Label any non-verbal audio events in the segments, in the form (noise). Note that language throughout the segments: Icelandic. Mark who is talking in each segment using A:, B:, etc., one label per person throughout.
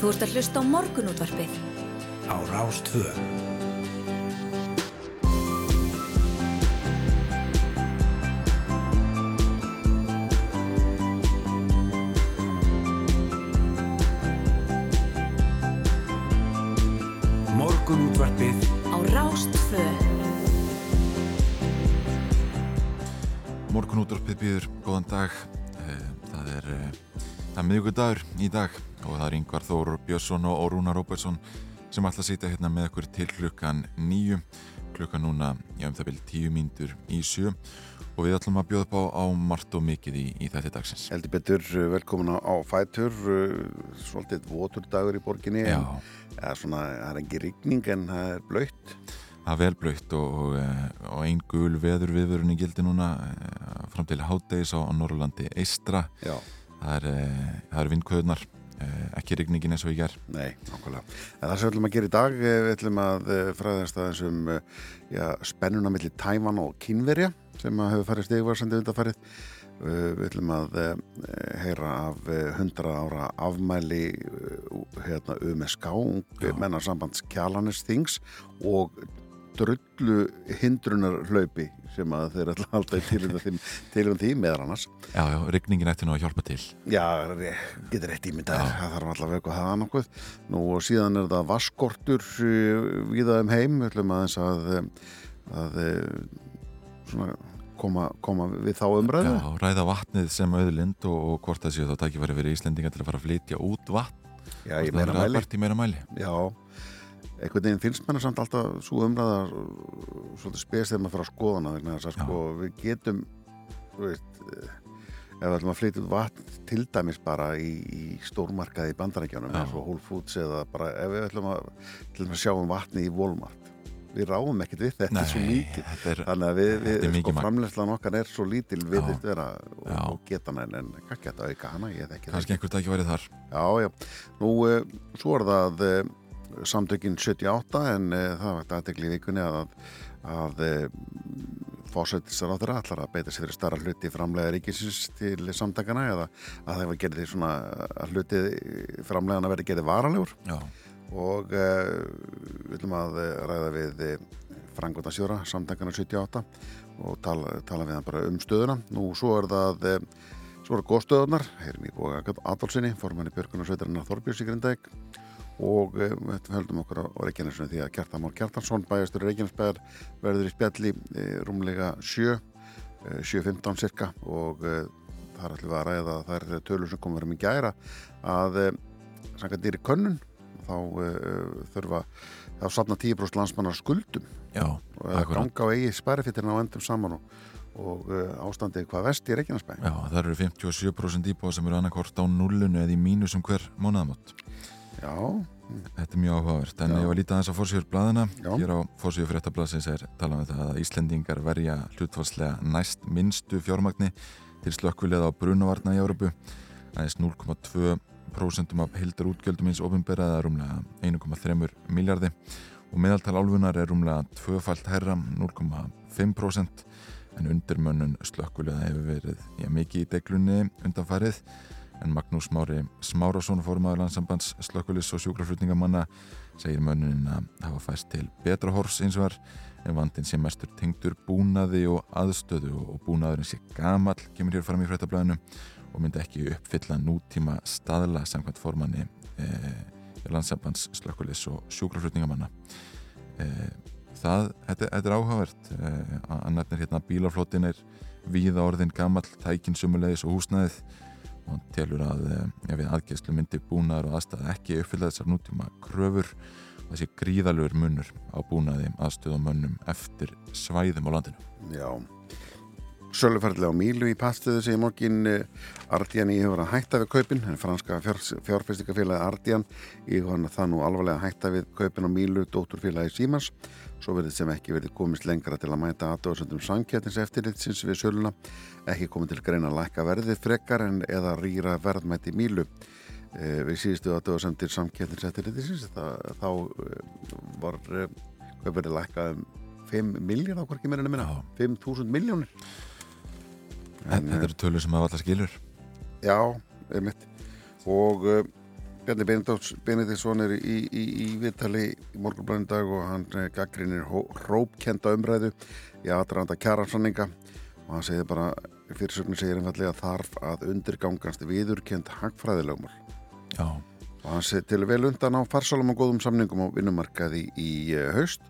A: Þú ert að hlusta á morgunútvarpið.
B: Á Rástvö. Morgunútvarpið
A: Á Rástvö.
C: Morgunúttarpið býður, góðan dag. Eh, Það er, eh, það er miðugudagur í dag og það er Yngvar Þór Björnsson og Rúnar Róbertsson sem ætla að sitja hérna með okkur til klukkan nýju. Klukkan núna, ég um það vil tíu mínútur í sjö og við ætlum að bjóða upp á, á margt og mikið í, í þetta dagsins.
D: Heldur betur, velkomin á Fætur, svolítið votur dagur í borginni.
C: Já.
D: En, ja, svona, það er ekki rigning en það er blöytt.
C: Það er velblöytt og, og, eh, og ein gul veður viðvörun í gildi núna eh, fram til háttegis á, Norrlandi Eistra.
D: Já.
C: Það er, eh, er vindkvöðnar, ekki rigningin eins og ég ger.
D: Nei. En það sem við ætlum að gera í dag, eh, við ætlum að eh, fræðast aðeins um eh, já, spennuna millir Tæman og Kínverja sem hefur farið stegvarsandi undarfarið. Uh, við ætlum að heyra af uh, 100 ára afmæli hérna UMSK, mennarsambands Kjalanist Things og drullu hindrunar hlaupi sem að þeir alltaf til um því meðar annars.
C: Já, já, rigningin ætti nú að hjálpa til.
D: Já, getur rétt ímyndað, það þarf allavega eitthvað að hafa nokkuð. Nú og síðan er það vaskortur viða um heim, við ætlum aðeins að, að svona, koma, koma við þá umræðu.
C: Já, ræða vatnið sem auðlind og, og hvort það séu þá tækifæri fyrir Íslendinga til að fara að flytja út vatn.
D: Já, í.
C: Í meira mæli.
D: Já, einhvern veginn finnst mér samt alltaf svo umræða svolítið spes þegar maður fyrir að skoðana vegna þess að sko við getum, veist, ef við ætlum að flytja út vatn til dæmis bara í, í stórmarkaði í bandarækjanum eins og Whole Foods eða bara ef við ætlum að, að sjá um vatni í Walmart við ráum ekkert við þetta
C: Nei,
D: svo mikið. þannig að við, við sko, framlegslan okkar er svo lítil við þetta vera og, og geta hann en kannski þetta auka hana
C: kannski einhvert ekki værið þar.
D: Já, já. Nú, uh, svo er það uh, samtökinn 78 en uh, það var þetta aðtegli í vikunni að, að fósættisar á þeirra allar að beita sér fyrir starra hluti framlega ríkisins til samtakana eða að það var gerðið svona að hluti framlegana verði gerðið varalegur
C: já.
D: Og uh, við viljum að ræða við Frangóta Sjóra, samtækana 78 og tala, tala við hann bara um stöðuna. Nú svo er það svo er það góðstöðunar, heyrim í bóða Adolfsinni, formanni Björgunar Sveitarinnar Þorbjörns í Grindavík og uh, við höldum okkur á Reykjanesunum því að Kjartamár Kjartansson, bæjastur Reykjanesbæðar verður í spjalli uh, rúmlega 7 7.15 cirka og þar ætlum við að ræða það er tölur sem komur um í gæra að sanga dýri könnun þá þurfa þá sapna 10% landsmannar skuldum.
C: Já,
D: og ganga á eigi spærifittirna á endum saman og, og ástandið hvað vest í Reykjanesbæ.
C: Já, það eru 57% íbúa sem eru annarkort á nullunu eða í mínusum hver mánuðamot
D: Já.
C: Þetta er mjög áhugavert, en Já. ég var lítið aðeins á fórsíður bladina,
D: Já.
C: hér á fórsíður fréttablasins er talað um það að Íslendingar verja hlutfalslega næst minnstu fjármagni til slökkvilega á brunavarna í Európu aðeins 0,2% af hildar útgjöldum eins ofinberaða rúmlega 1,3 miljardi og meðaltal álfunar er rúmlega tvöfalt herra 0,5% en undirmönnun slökkvilega hefur verið mikið í deglunni undanfarið en Magnús Mári Smárasson fórmaður landsambands slökkulis og sjúkraflutningamanna segir mönnuninn að hafa fæst til betra hors eins og var en vandin sé mestur tengdur búnaði og aðstöðu og búnaðurinn sé gamall kemur hér fram í frættablaðinu og myndi ekki uppfylla nútíma staðla samkvæmt formanni eh, landsambands slökkulis og sjúkraflutningamanna. Eh, það, þetta, þetta er áhugavert eh, að nefnir hérna bílaflótin er víða orðin gamall tækin sumulegis og húsnæðið og telur að ef við aðgæðslu myndi búnaður og aðstæða ekki uppfylla þessar nútíma kröfur þessi gríðalögur munur á búnaði aðstöðum mönnum eftir svæðum á landinu.
D: Já, Sölufærlega á Mílu í pastuðu sem í morgin Ardian í hefur að hætta við kaupin en franska fjár, fjárfestikafélagi Ardian í hann það nú alvarlega að hætta við kaupin á Mílu, dótturfélagi Símans svo verður sem ekki verið komist lengra til að mæta aðdóðsöndum sankjætins eftirlitsins við söluna, ekki komið til greina að lækka verðið frekar en eða rýra verðmætti Mílu. E, við síðustu aðdóðsöndir samkjætins eftirlitsins þá e, var verið lækkað um 5 miljard á hvorki meira en minna 5.000 miljónir
C: En, þetta eru tölur sem hafa alltaf skilur
D: Já, einmitt og uh, Bjarni Benediktsson er í, í, í viðtali í morgunblæðin dag og hann gaggrinir rópkenda umræðu í aðranda kjæransanninga og hann segir bara, fyrirsögnu segir einfallega þarf að undirgangast viðurkend hagfræðilegumál.
C: Já.
D: Og hann segir til vel undan á farsalum og góðum samningum á vinnumarkaði í haust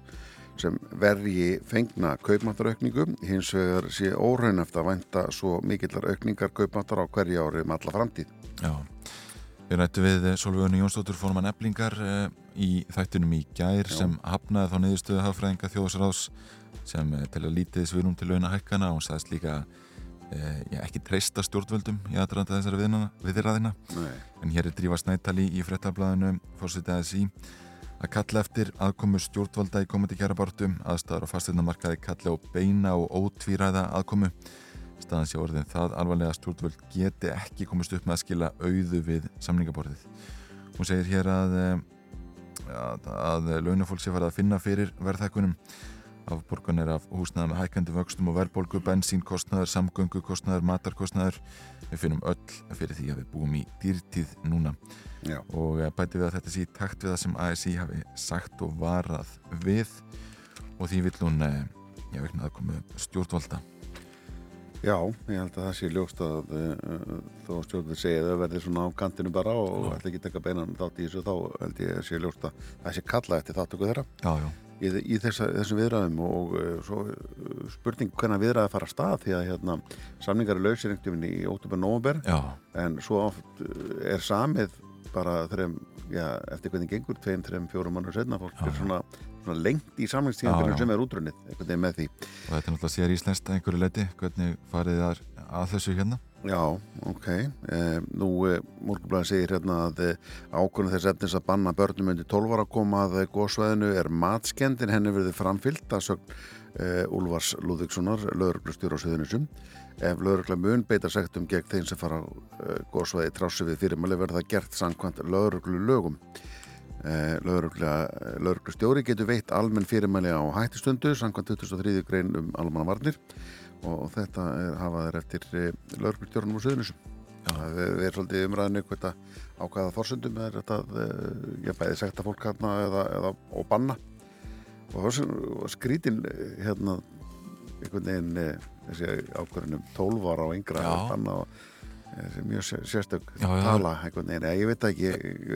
D: sem vergi fengna kaupmáttaraukningu, hins vegar sé óraunöft að vænta svo mikillar aukningar kaupmáttar á hverja ári um alla framtíð.
C: Já. Við rættum við Solvögun Jónsdóttur fórman eblingar uh, í þættunum í gær Já. sem hafnaði þá niðurstöðu hafðfræðinga þjóðsráðs sem til að lítið svirum til launahækkana og sæðist líka já, ekki treysta stjórnvöldum í aðranda þessari viðræðina en hér er Drífa Snættali í frettablaðinu fórsvitaðis í að kalla eftir aðkomu stjórnvalda í komandi kjærabartu aðstæðar og fasteinamarkaði kalla á beina og ótvíræða aðkomu staðan sé orðin það alvarlega stjórnvöld geti ekki komist upp með að skila auðu við samningaborðið. Hún segir hér að, eh, að, að launafólk sé farið að finna fyrir verðhækkunum af borganir af húsnaða með hækandi vöxtum og verðbólgu, bensínkostnaður, samgöngukostnaður, matarkostnaður. Við finnum öll fyrir því að við búum í dýrtíð núna. Já. og eh, bæti við að þetta sé takt við það sem ASI hafi sagt og varað við. Og því vill hún, eh, já, vegna að komu stjórnvalda.
D: Já, ég held að það sé ljóst að uh, þó stjórnveld segið að það verði svona á kantinu bara og ætla ekki að taka beinan þátt í þessu þá held ég að sé ljóst að það sé kalla eftir þáttöku þeirra.
C: Já, já.
D: Í, í þessa, þessum viðræðum og uh, svo uh, spurning hvernig viðræði fara að stað því að hérna, samningar er lausir einhvern veginn í óttúber-nóber en svo oft er samið bara þreim, já, eftir hvernig gengur tveim, þreim, fjórum mannur setna fólk er svona, svona lengt í samlingstíðan sem er útrunnið, veginn með því.
C: Og þetta náttúrulega sér íslenskt einhverju leiti hvernig farið þar að þessu hérna
D: Já, ok eh, Nú, eh, Múlkublaðin segir hérna að eh, ákvörðin þess efnis að banna börnum undir 12 ára að koma að góðsvæðinu er matskendin henni verið framfyllt að sögn eh, Úlfars Lúðvíkssonar lögurblustjóra á Suðunisum Ef lögurgla mun beita sektum gegn þeim sem fara uh, góðsvæði trási við fyrirmæli verða gert samkvæmt lögurglu lögum. Uh, lögurglu stjóri getur veitt almenn fyrirmæli á hættistundu samkvæmt 2003. grein um almannavarnir og þetta er, hafa þeir eftir eh, lögurglu stjórnum á söðunisum. Það er, er svolítið umræðinu á hvaða fórsöndum er þetta ég bæði sekta fólk hérna eða, eða og banna. Og skrítin hérna einhvern veginn eh, þessi ákvörðunum 12 ára og yngra þannig að þessi mjög sérstök já, já. tala veginn, ég veit ekki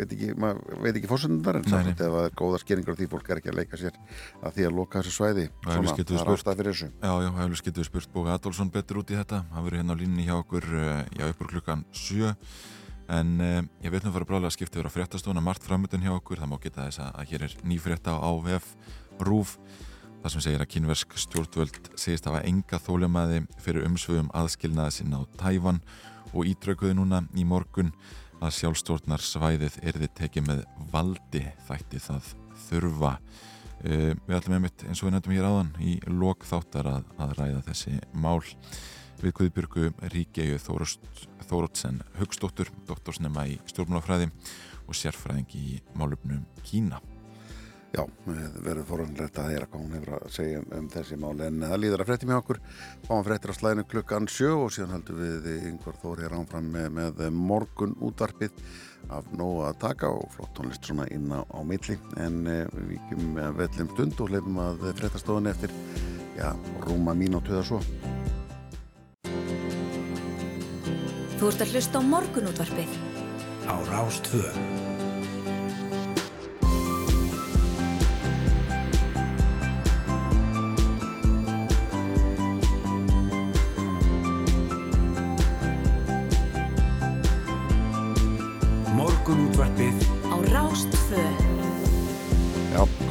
D: ekki, maður veit ekki fórsöndundar en samt ef er góða skeringar og því fólk er ekki að leika sér að því að loka þessu svæði svona, það er ástæð fyrir þessu.
C: Já, já, hefur getur spurt Bóka Adolfsson betur út í þetta. Hann verður hérna á línni hjá okkur eh, já, uppur klukkan 7 en eh, ég veit nú að fara brálega að skipta yfir á fréttastofna margt framöndun hjá okkur, það má geta þess að hér er ný frétta á VF Rúf Það sem segir að kínversk stjórnvöld segist að hafa enga þóljamaði fyrir umsvöðum aðskilnaði sinna á Tæfan og ídraukuði núna í morgun að sjálfstjórnar svæðið erði tekið með valdi þætti það þurfa. Uh, við ætlum einmitt eins og við nefndum hér áðan í lok þáttar að, að ræða þessi mál við Guðbjörgu Ríkegu Þórótsen Högstóttur, doktorsnema í stjórnmálafræði og sérfræðingi í málumnum Kína.
D: Já, verður forunlegt að heyra hvað hún hefur að segja um, um þessi máli en það líður að frettir með okkur. Fáum frettir á slæðinu klukkan sjö og síðan heldur við yngvar þóri hér ánfram með, með morgun útvarpið af nógu að taka og flott tónlist svona inn á, á milli. En eh, við vikjum með vellum stund og leifum að frettastofunni eftir já, rúma mín og töða svo.
A: Þú ert að hlusta á morgun útvarpið
B: á Rástvöð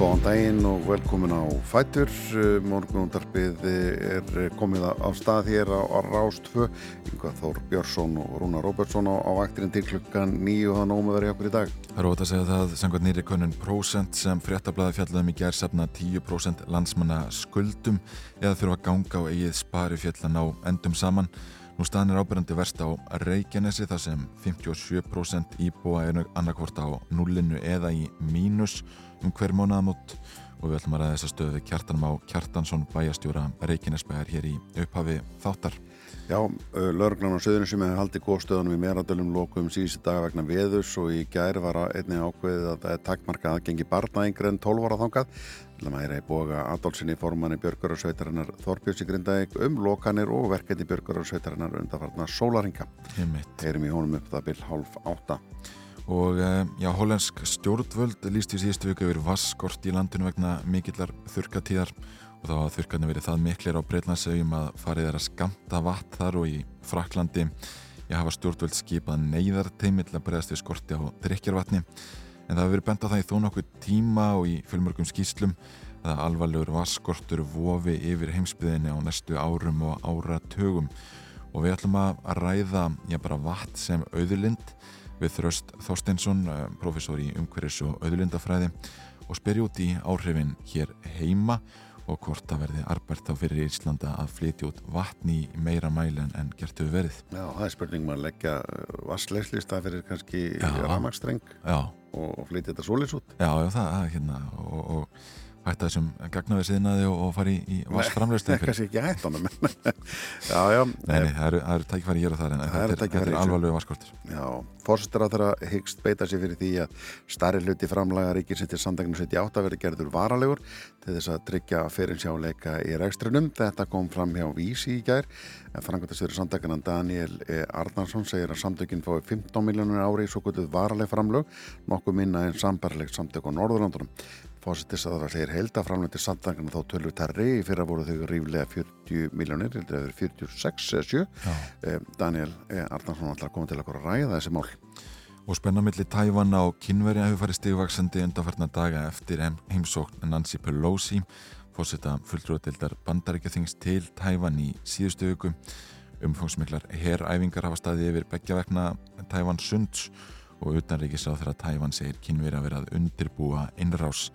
D: Góðan daginn og velkomin á Fætur. Morgunundarpið er komið á stað hér á, á Rástfö. Yngvar Þór Björnsson og Rúna Róbertsson á, á vaktirinn til klukkan nýju og það nómið verið okkur í dag.
C: Það er ótaf að segja það, sangvað nýri konun prósent sem fréttablaði fjallaðum í gerðsefna 10% landsmanna skuldum eða þurfa að ganga á eigið spari fjallan á endum saman. Nú staðan er ábyrjandi verst á Reykjanesi þar sem 57% íbúa er annarkvort á nullinu eða í mínus um hver mánuðamót og við ætlum að ræða þessa stöðu Kjartan Má Kjartansson bæjastjóra Reykjanesbæjar hér í upphafi þáttar.
D: Já, lauruglan á söðunum sem hefur haldið góðstöðunum í meradölum lokum síðustu daga vegna veðus og í gæri var einni ákveðið að það er takkmarka aðgengi barna yngre en 12 ára þangað. Það er að boga Adolfsinni formanni Björgur og Sveitarinnar Þorbjörnsi Grindavík um lokanir og verkefni Björgur og Sveitarinnar undarfarnar sólaringa. Heyrim í honum upp það byll hálf átta.
C: Og eh, já, hollensk stjórnvöld líst í síðustu viku yfir vasskort í landinu vegna mikillar þurkatíðar og þá hafði þurkarnir verið það miklir á Breitlandsauðum að farið er að skamta vatn þar og í Fraklandi ég hafa stjórnvöld skipað neyðarteimi til að bregðast við skorti á drikjarvatni en það hefur verið bent á það í þó nokkuð tíma og í fullmörgum skýslum að alvarlegur vasskortur vofi yfir heimsbyðinni á næstu árum og áratögum og við ætlum að ræða já bara vatn sem auðlind við Þröst Þorsteinsson, eh, professor í umhverfis og auðlindafræði og spyrja út í áhrifin hér heima og hvort það verði arbært á fyrir Íslanda að flytja út vatni í meira mælin en gert hefur verið.
D: Já, það er spurning maður að leggja uh, vassleislista fyrir kannski ramagstreng og flytja þetta solis út.
C: Já, já, það er hérna og, og hætta þessum gagnaverið síðnaði og, og fari í vassframlöstu.
D: Nei, kannski ekki hætta honum. (laughs) já, já.
C: Nei, það eru, eru tækifæri hér og þar en það þetta er, er alvarlega vasskortur.
D: Já, fórstur að þeirra hyggst beita sér fyrir því að starri hluti framlaga ríkir sem til samdaginu 78 verði gerður varalegur til þess að tryggja fyrirsjáleika í rekstrinum. Þetta kom fram hjá Vísi í gær. Frangværtastöður samdaginan Daniel e. Arnarsson segir að samtökinn fái 15 miljónur ári í svo Fósittist að það segir heldaframlöndi samtangana þá tölur terri í fyrra voru þau ríflega 40 miljónir, heldur að það er 46 eða 7. Eh, Daniel eh, Arnarsson ætlar að koma til að ræða þessi mál.
C: Og spennamilli Tævanna og kynverja hefur farið stigvaksandi undanfarnar daga eftir heimsókn Nancy Pelosi, fósitta fulltrúadildar bandaríkjathings til Tævan í síðustu viku. Umfangsmiklar herræfingar hafa staðið yfir beggjavegna Tævan Sunds og utanríkisráð þegar Tævan segir kynveri að vera að undirbúa innrás.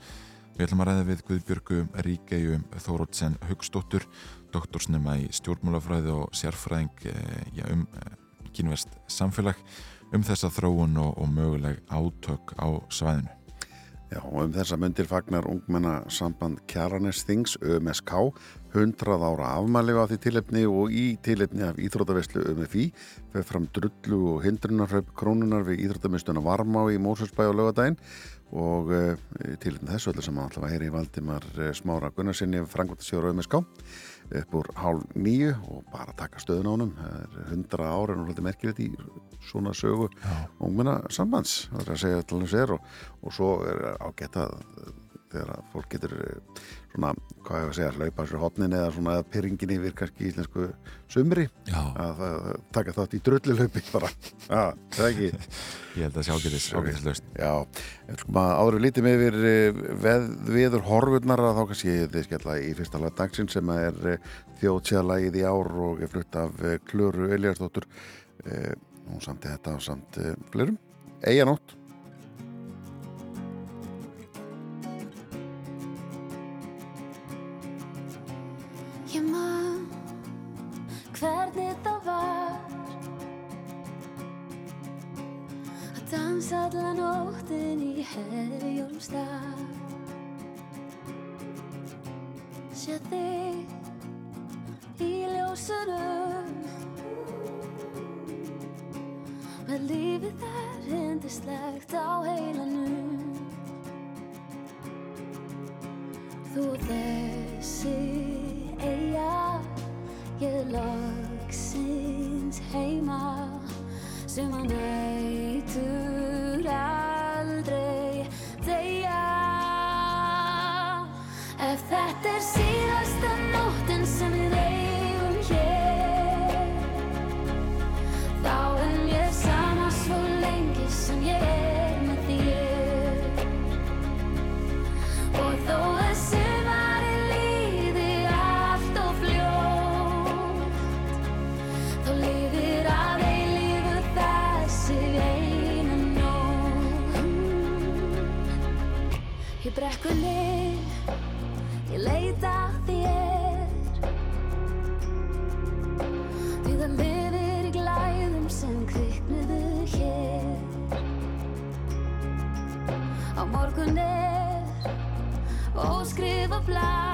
C: Við ætlum að ræða við Guðbjörgu Ríkæju Þórótsen Hugstóttur, doktorsnema í stjórnmálafræði og sérfræðing eh, ja, um eh, kynverst samfélag um þessa þróun og, og möguleg átök á svæðinu.
D: Já, og um þessa myndir fagnar ungmenna samband Kjaranes Things, ÖMSK, 100 ára afmæli á því tilefni og í tilefni af Íþrótaveslu ÖMFI fyrir fram drullu og hindrunarfröp krónunar við Íþróttamistuna Varmá í Mósusbæ og lögadaginn og uh, tilefni þessu öllu sem alltaf að heyri Valdimar uh, Smára Gunnarsinni frangværtasjóra ÖMSK upp úr hálf nýju og bara taka stöðun á er hundra ára en hluti merkilegt í svona sögu og minna sambands það er að segja til hans er og, og svo er ágætt að þegar að fólk getur svona, hvað ég að segja, hlaupa sér hotnin eða svona pyrringin yfir kannski íslensku sumri.
C: Já.
D: að, taka þátt í drullilöpi bara, (laughs) Já, það er ekki.
C: Ég held að það sé ágætis, ágætis löst
D: Já, sko maður áður lítið með yfir eh, veð, viður horfurnar að þá kannski þið skella í fyrsta lag dagsinn sem er eh, þjóðsjálagið í ár og er flutt af Klöru Eliastóttur og samt þetta og samt flerum Eianótt
E: Ég man hvernig það var. Að dansa alla nóttin í herjólstað Sér þig í ljósunum. Með lífið þar hindislegt á heilanum. Þú þessi ég loksins heima sem að nætur slökkunni Ég leita þér. Við að miður í glæðum sem kviknuðu hér. Á morgunni og skrifa blá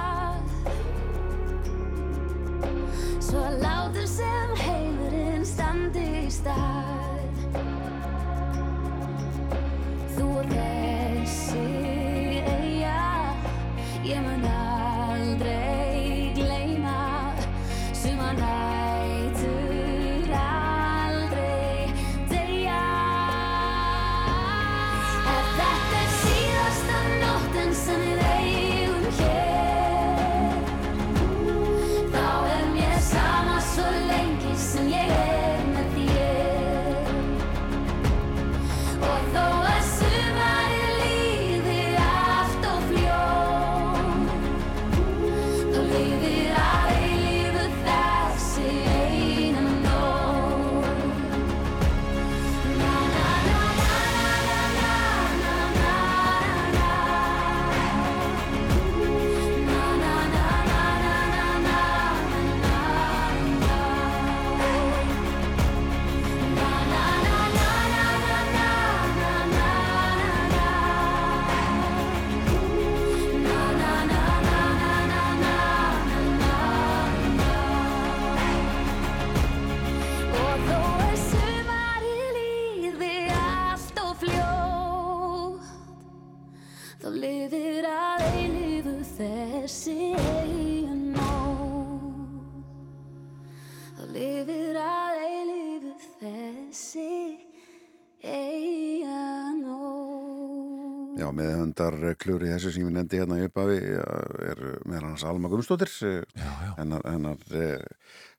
E: Með
D: höndar klúri þessu sem ég nefndi hérna í upphafi er meðal hans Alma
C: Já, já.
D: hennar, eh,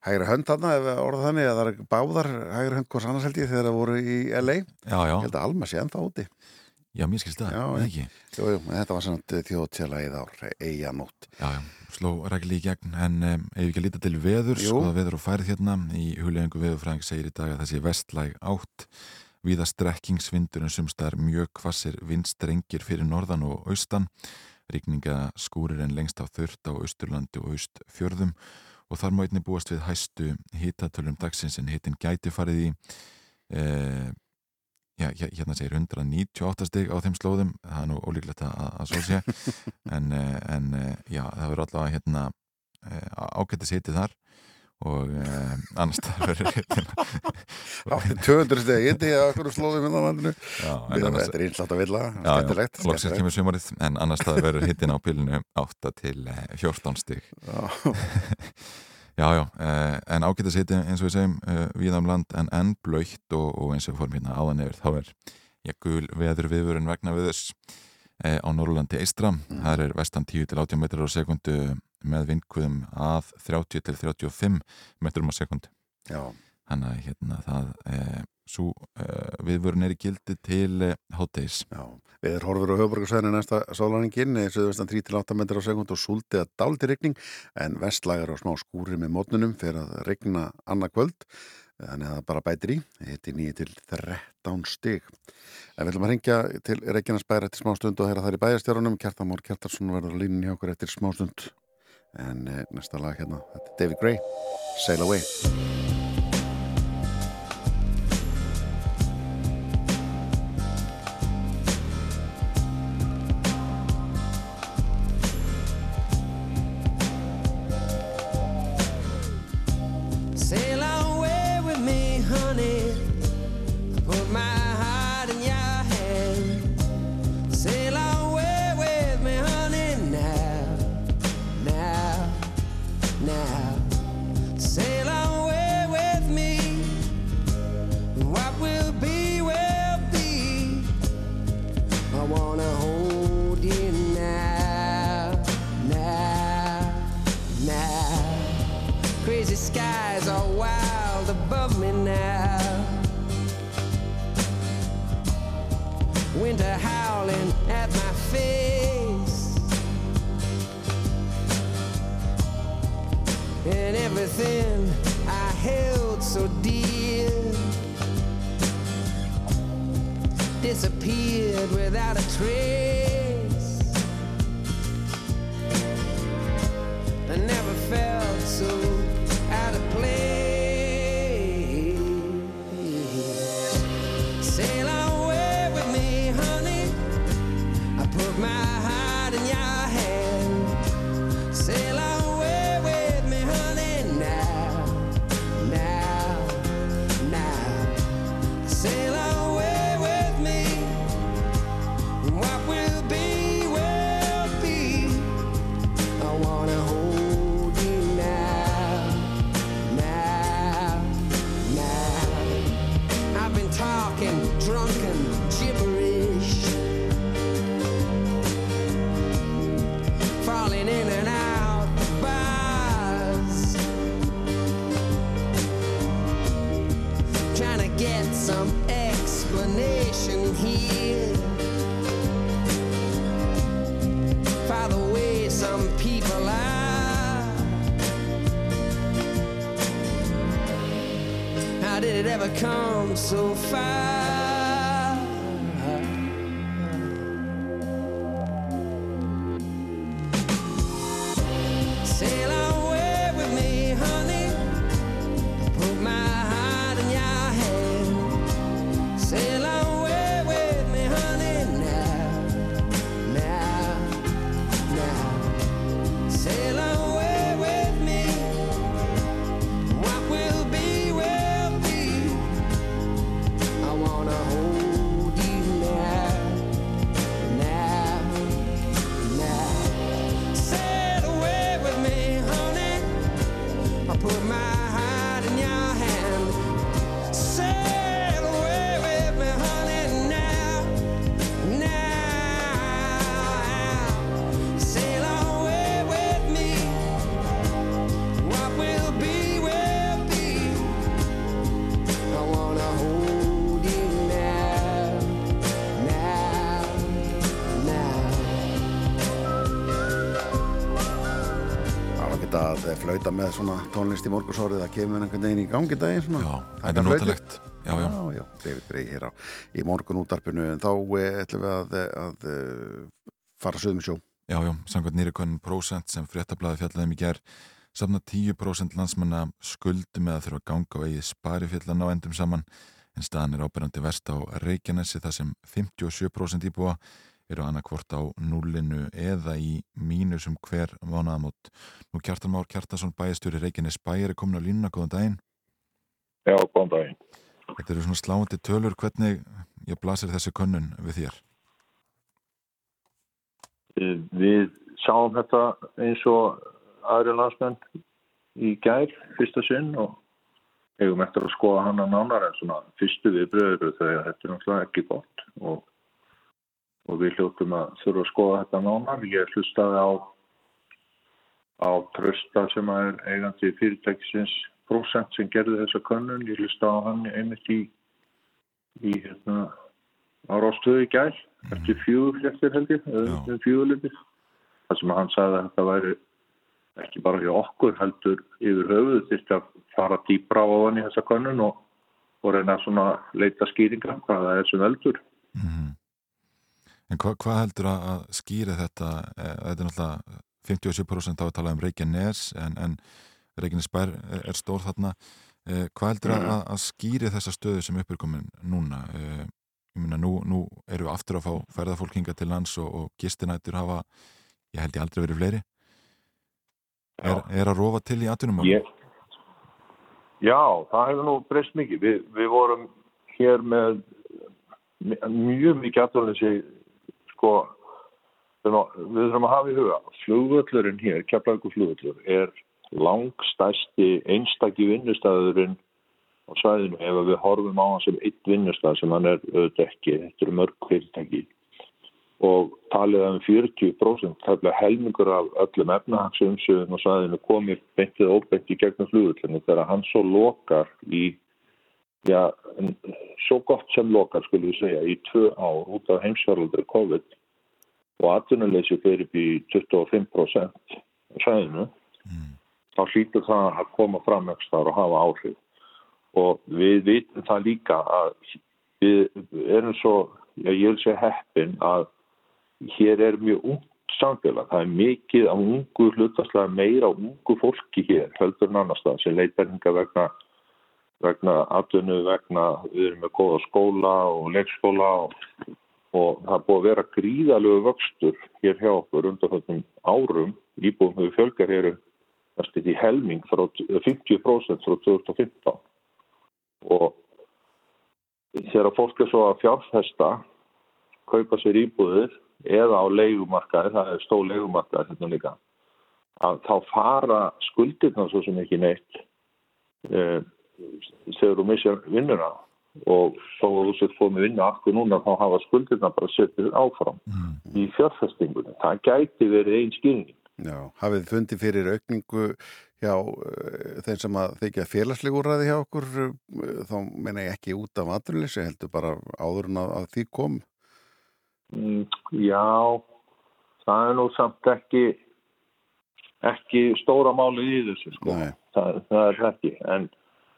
D: hægri hönd þarna ef orða þannig að það er báðar hægri hönd hvers annars held ég þegar það voru í LA
C: Já, já,
D: held að Alma sé ennþá úti.
C: Já, mér skilst það, eða ekki?
D: Jú, jú, þetta var svona þjóðtjálagið ár eiga nótt
C: Já, já, sló rækli í gegn en um, ef við ekki að líta til veður skoða veður og færð hérna? Í huglegingu veðurfræðing segir í dag að þessi vestlæg átt viða strekkingsvindur en sumstaðar mjög kvassir vindstrengir fyrir norðan og austan. Rigninga skúrir en lengst á þurft á austurlandi og austfjörðum og þar má einnig búast við hæstu hitatölum dagsins en hitin gæti farið í eh, já, hér- hérna segir 198 stig á þeim slóðum. Það er nú ólíklegt að, að svo sé. (laughs) En, eh, en eh, já, það verður allavega hérna ágættis hitið þar og eh, annars það verður hérna
D: Átti 200 stegi hitti á okkur slóðum
C: en
D: Við-
C: annars,
D: Þetta er einslátt að vilja,
C: loksins kemur sumarið en annars það verður hittin á pilinu 8 til eh, 14 stig. (laughs)
D: Já, (laughs)
C: Já, já, eh, en ágættis hitti eins og við segjum eh, víða um land en enn blöytt og, og eins og við fórum hérna áðan yfir þá er ég gul veður viðvörun vegna viðus eh, á Norrlandi eistra það er vestan 10 til 80 metrar á sekundu með vindkuðum að 30 til 35 metrum á sekundu
D: já,
C: þannig að hérna það eh, svo eh, viðvörun er í gildi til eh, háttegis
D: Við erum horfur á höfuborgarsæðinu næsta sólaningin Suðvestan 3-8 metrar á sekund og súldi að daldi rigning en vestlagar og smá skúri með mótnunum fyrir að regna annað kvöld þannig að það bara bætir í hitti 9 til 13 stig. En við ætlum að ringja til Reykjanes bæri eftir smástund og heyra þar í bæjarstjórunum. Kjartamór Kjartarsson verður á línunni hjá okkur eftir smástund en eh, næsta lag hérna, þetta er David Gray Sail Away
F: disappeared without a trace. I never felt so
G: wanna hold
D: að flauta með svona tónlist í morgunsórið það kemur einhvern veginn í gangi daginn svona.
C: Já, þetta er notalegt. Já, já,
D: Já, já, David Bray hér á í morgun útarpinu en þá eh, ætlum við að, að, að fara sögum sjó.
C: já, já, samkvæmt nýri konun prósent sem fréttablaði fjallaðum í ger samna 10% landsmanna skuldum eða þurfa að ganga á eigið spari fjallan á endum saman. En staðan er ábyrjandi verst á Reykjanesi þar sem 57% íbúa eru annarkvort á núlinu eða í mínusum hver mánaðamót. Nú Kjartan Már Kjartason bæjastjóri Reykjanes bæjar er komin á línuna, góðan daginn.
H: Já, góðan daginn.
C: Þetta eru svona sláandi tölur, hvernig ég blasir þessi könnun við þér?
H: Við sáum þetta eins og aðri landsmenn í gær, fyrsta sinn og hefum eftir að skoða hana nánar en svona fyrstu viðbröður þegar þetta er náttúrulega ekki gott og, og við hljóttum að þurfa að skoða þetta nánar. Ég hlustaði á, á trösta sem er eigandi fyrirtækisins prósent sem gerði þessa könnun. Ég hlustaði á hann einmitt í, í hérna, á Rástöðu í gær eftir fjögur fléttir held ég,
C: Já.
H: eða fjögurleitir. Það sem hann sagði að þetta væri ekki bara hjá okkur heldur yfir höfuð þyrfti að fara dýbra á hann í þessa könnun og, og reyna að leita skýringa hvað það er sem veldur.
C: Mhm. En hva, hvað heldur að, skýri þetta? Eh, Þetta er náttúrulega 57% á að tala um Reykjanes en, en Reykjanes bær er, er stór þarna. Eh, hvað heldur að, að skýri þessa stöðu sem upp er komin núna? Eh, ég meina nú, nú eru við aftur að fá ferðafólk hinga til lands og, og gistinættur hafa, ég held ég aldrei verið fleiri. Er, er að rofa til í atvinnum?
H: Ég, já, það hefur nú breyst mikið. Vi, við vorum hér með mjög mikið aðvöldinsi, sko, við þurfum að hafa í huga. Flugvöllurinn hér, Keflavíkur flugvöllur, er langstæsti einstakki vinnustæðurinn á svæðinu ef við horfum á hann sem eitt vinnustæð sem hann er auðvitað ekki, þetta eru mörg fyrirtæki og talið um 40% tæmlega helmingur af öllum efnahagsumsöðum og svæðinu komið beintið óbeint í gegnum flugullinu þegar hann svo lokar í já, svo gott sem lokar skulum við segja í tvö ár út af heimsvaraldri COVID og atvinnuleysi fyrir upp í 25% á svæðinu þá hlýtur það að koma fram ekki þar og hafa áhrif. Og við vitum það líka að við erum svo, já, ég vil segja heppin að hér er mjög ungt samfélag, það er mikið á ungu hlutastlega meira á ungu fólki hér heldur en annars það sem leitar hinga vegna vegna atvinnu, vegna við erum með góða skóla og leikskóla og, og það er búið að vera gríðalögu vöxtur hér hjá okkur undan þessum árum. Íbúum hefur fjölgar hér um næstu því helming frá 50% frá 2015 og þegar fólk er svo að fjárfesta kaupa sér íbúðir eða á leigumarkaði, það er stó leigumarkaði þetta líka, að þá fara skuldirna svo sem ekki neitt e, þegar þú missar vinnuna og þá að þú sér komið vinna akkur núna þá hafa skuldirna bara setið áfram í fjárfestingunni. Það gæti verið einn skilning.
D: Já, hafið fundið fyrir aukningu hjá uh, þeim sem að þykja félagsleg úrræði hjá okkur uh, þá meina ég ekki út af aturleysi heldur bara áður en að, því kom
H: Mm, Já, það er nú samt ekki ekki stóra máli í þessu sko. Það, það er ekki en,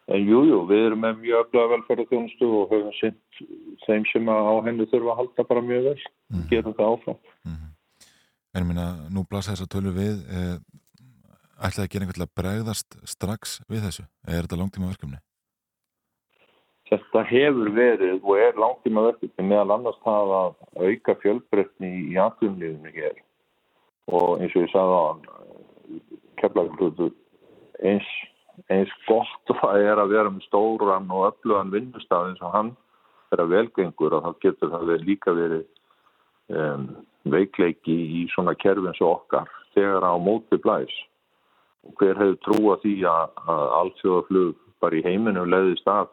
H: en jú, jú, við erum með mjög öflaga velferðarþjónustu og höfum sint þeim sem að á henni þurfa að halda bara mjög vel, gerum það áfram.
C: En ég minna, nú blasa þess að tölu við eh, ætlaði að gera einhvern veginn að bregðast strax við þessu? Er þetta langtíma verkefni?
H: Þetta hefur verið og er langtíma verkefni meðal annars það að auka fjölbreytni í atvinnlífinu hér. Og eins og ég sagði á hann keflagur eins, eins gott og það er að vera með stóran og öflugan vinnustaf eins og hann er að velgengur og þá getur það líka verið um, veikleiki í svona kerfi eins og okkar þegar á móti blæs og hver hefur trúa því að, að allsjóðaflug bara í heiminu leiðist að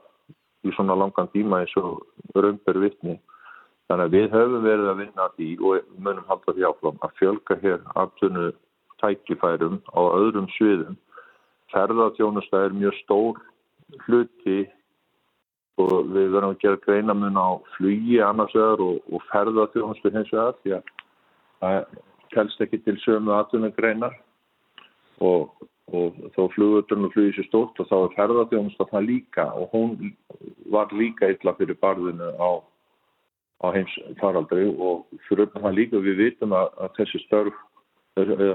H: í svona langan tíma eins og römber vittni. Þannig að við höfum verið að vinna því og munum halda því áfram að fjölga hér aftunnu tækifærum á öðrum sviðum. Ferðarþjónusta er mjög stór hluti og við verðum að gera greinamun á flugi annars vegar og, og ferðarþjónustu hins vegar því að það telst ekki til sömu atvinnum greinar og, og þó flugvöldurinn og flugið sér stórt og þá er ferðarþjónusta það líka og hún var líka illa fyrir barðinu á, á heims faraldri og fyrir það líka við vitum að, að þessi störf,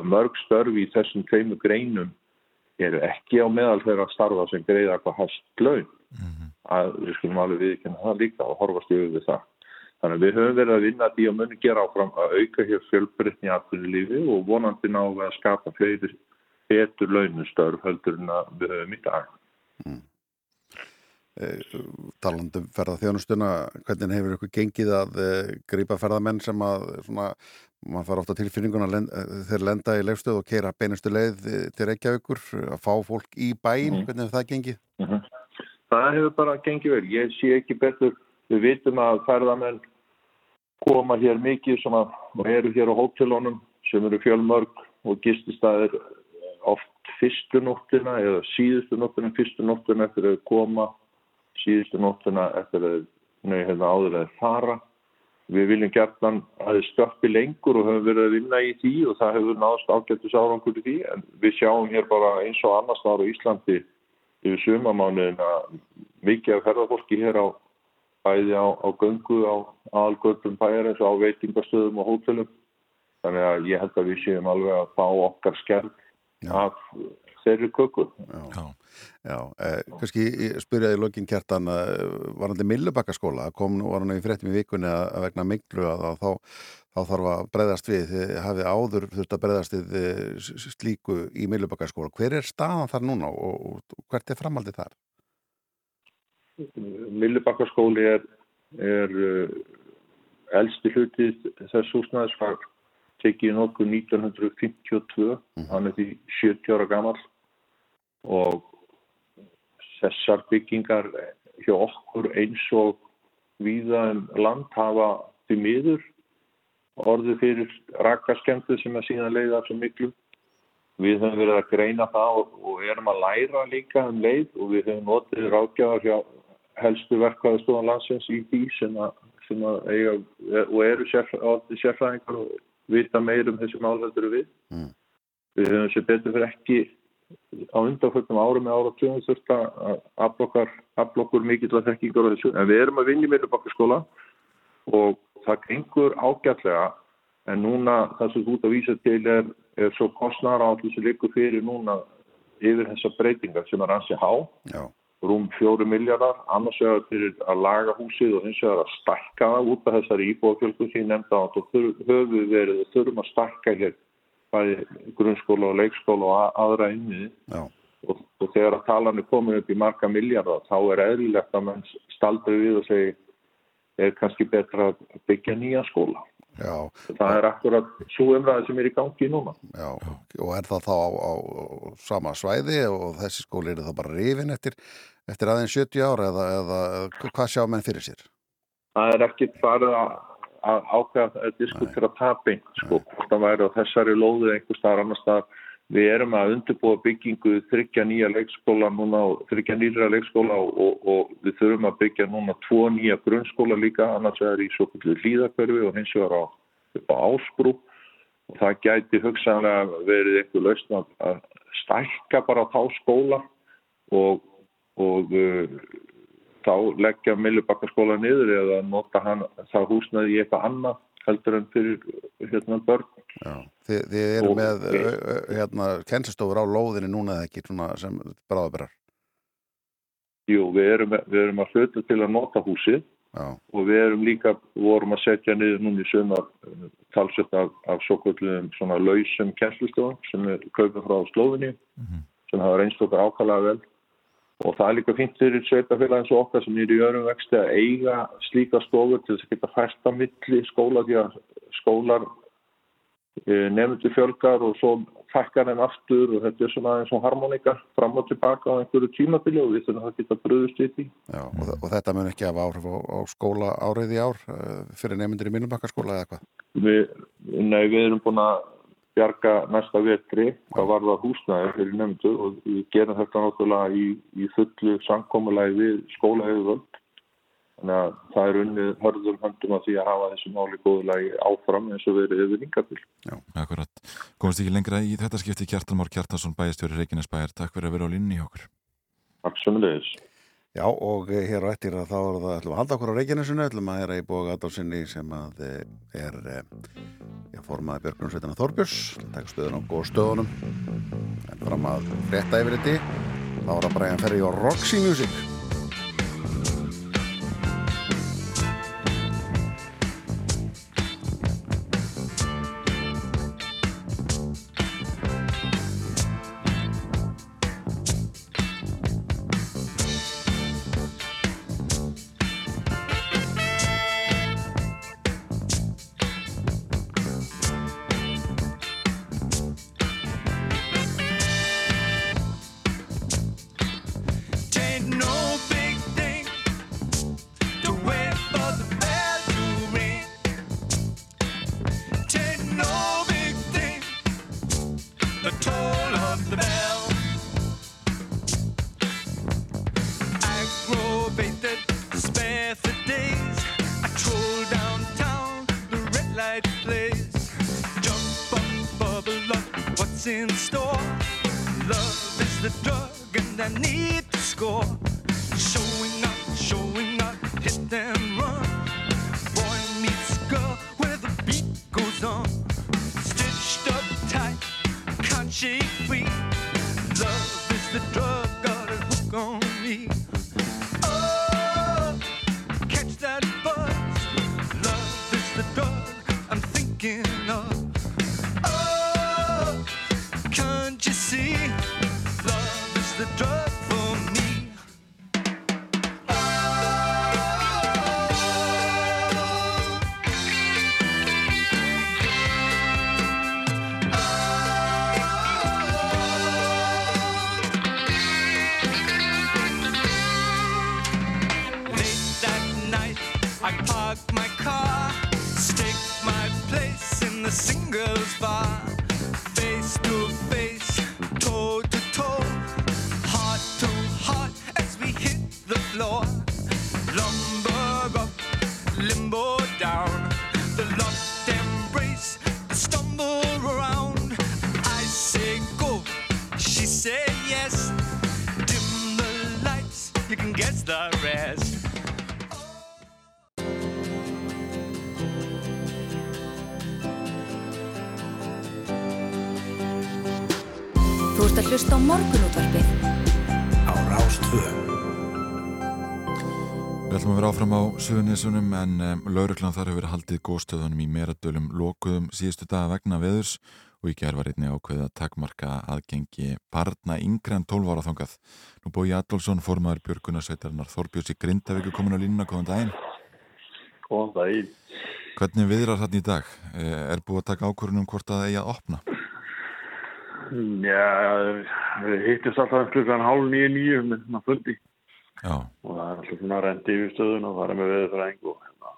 H: mörg störf í þessum teimu greinum eru ekki á meðal þeirra starfa sem greiða hvað hæst laun að við skulum alveg viðkynna það líka og horfast yfir við það. Þannig að við höfum verið að vinna því að muni gera áfram að auka hér fjölbreytni í atvinnulífi og vonandi ná að skapa fleiri betur launustörf heldur en að við höfum í dag.
D: Talandum ferðarþjónustuna hvernig hefur ykkur gengið að uh, grípa ferðamenn sem að svona, mann fara ofta tilfinninguna uh, þeir lenda í leifstöð og keira beinustu leið eh, til Reykjavíkur að fá fólk í bæin, hvernig hefur það gengið?
H: Það hefur bara gengið vel. Ég sé ekki betur. Við vitum að ferðamenn koma hér mikið sem að eru hér á hótelunum sem eru fjölmörg og gististæðir oft fyrstu nóttina eða síðustu nóttina, fyrstu nóttina eftir að koma, síðustu nóttina eftir að nau hefða áður að fara. Við viljum gertan að stöppi lengur og höfum verið að vinna í því og það hefur náðast ágættis árangur í því en við sjáum hér bara eins og annars þar á Íslandi yfir sumamánuðin að mikið af ferðarfólki hér á bæði á, á göngu á aðalgöldum bæjar eins og á veitingastöðum og hótelum. Þannig að ég held að við séum alveg að fá okkar skerð af þeirri köku.
C: Já.
D: Já, eh, kannski spyrjaði lokin kjartan uh, varandi Millubakkaskóla, kom nú var hann í fréttum í vikunni að, vegna minglu að, að þá, þá þarf að breyðast við. Hafið áður þurft að breyðast við eh, slíku í Millubakkaskóla hver er staðan þar núna og, og hvert er framhaldið þar?
H: Millubakkaskóli er, er uh, elsti hluti þess húsnæðis var tekið nokkuð 1952, hann er því 70 ára gammal og þessar byggingar hjá okkur eins og víða um land hafa því miður orðið fyrir rakaskemdu sem að síðan leiða svo miklu. Við höfum verið að greina það og, og erum að læra líka um leið og við höfum notið ráðgjafar hjá helstu verkvæðastofan landsins í því sem að, sem að eiga og eru sérfræðingar og vita meir um þessi málheldur við.
D: Mm.
H: Við höfum sér betur fyrir ekki á undanfjöldum árum með ára tjóðum þurft að aflokkur mikill að þekkingar á þessu. En við erum að vinja í Millubakkaskóla og það gengur ágætlega. En núna það sem þú ert að vísa til er, er svo kostnara á þessu líku fyrir núna yfir þessa breytingar sem er ansi há.
D: Já,
H: rúm fjóru miljardar, annars vegar fyrir að laga húsið og hins vegar að stækka það út af þessari íbúafjölgun sem ég nefndi á og höfum við verið þurfum að stækka hér bæði grunnskóla og leikskóla og aðra innviði og, og þegar að talan er komin upp í marga miljardar þá er eðlilegt að mann staldri við og segi er kannski betra að byggja nýja skóla.
D: já,
H: Það er akkurat svo umræði sem er í gangi núna.
D: já og er það þá á, á, sama svæði og þessi skóli eru þá bara rifin eftir, eftir aðeins 70 ára eða, eða, hvað sjá menn fyrir sér?
H: Það er ekki farið að, að ákveða að diskutera taping, sko, hvort það væri á þessari lóðu einhver staðar annar staðar. við erum að undirbúa byggingu þryggja nýja leikskóla núna þryggja nýra leikskóla og, og, og við þurfum að byggja núna tvo nýja grunnskóla líka annars er í svo kvöldu hlýðakverfi og hins vegar á, á ásbrú. Og það gæti hugsanlega verið eitthvað lausn að, stækka bara þá skóla og, og uh, þá leggja Millubakkaskóla niður eða nota hann það húsnaði í eitthvað annað heldur en fyrir hérna börn.
D: Já, þið, þið eru
H: Og-
D: með hérna, kennslistofur á lóðinni núna eða ekki svona sem bráðabærar.
H: Jú, við erum, við erum að hluta til að nota húsið
D: Já,
H: og við erum líka, vorum að setja niður núna í sumar uh, talsett af, af svo kvöldum svona lausum kennslustofum sem við kaupum frá Slóðinni sem hafa reynst okkar ákvæmlega vel og það er líka fínt fyrir sveitafélag eins og okkar sem er í örum vexti að eiga slíka stofur til þess að geta fært á milli skóla því að skólar nefndu fjölgar og svo fækkar þeim aftur og þetta er svona eins og harmonika fram og tilbaka á einhverju tímabili og við þurfum að geta bröðust í því.
D: já og, og þetta mun ekki hafa áhrif á, á skóla árið í ár uh, fyrir nefndir í Millubakkaskóla eða.
H: Við, nei, við erum búin að bjarga næsta vetri hvað var það húsnæði fyrir nefndur og við gerum þetta náttúrulega í, í fullu samkomulagi við skólaauðvöld þannig að það er unnið hörðum höndum að því að hafa þessu máli góðulagi áfram eins og verið yfir yngabil.
C: Akkurat. Komast ekki lengra í þetta skipti Kjartan Már Kjartansson bæjastjóri Reykjanesbæjar. Takk fyrir að vera á línni hjá okkur.
H: Takk sem leiðis.
D: Já og eh, hér á eftir að þá er það ætlum að halda okkur á Reykjanesinu, ætlum að heyra í bóga Adolfsinni sem að eh, er eh, já, formaði Björgunarsveitina Þorbjörns, taka stöðun á góð stöðunum en fram að frétta yfir þetta þá er það bara að ferja á Roxy Music
I: again. No.
C: Suðunísunum en um, lauruglan þar hefur haldið góðstöðunum í meradölum lokuðum síðustu daga vegna veðurs og í gerð var einni ákveðið að takmarka aðgengi barna yngre en 12 ára þangað. Nú bói Adolfsson, formaður Björgunarsveitarnar Þorbjörns í Grindavíku komin á línuna, góðan daginn.
H: Góðan daginn.
C: Hvernig viðrar þarna í dag? Eh, Er búið að taka ákvörðunum hvort að það eigi að opna?
J: Já, við hittist alltaf klukkan hálf nýju nýju með fundi
C: Já,
J: og það er alltaf svona rendi yfir stöðun og það er með veðurfræðing og hérna,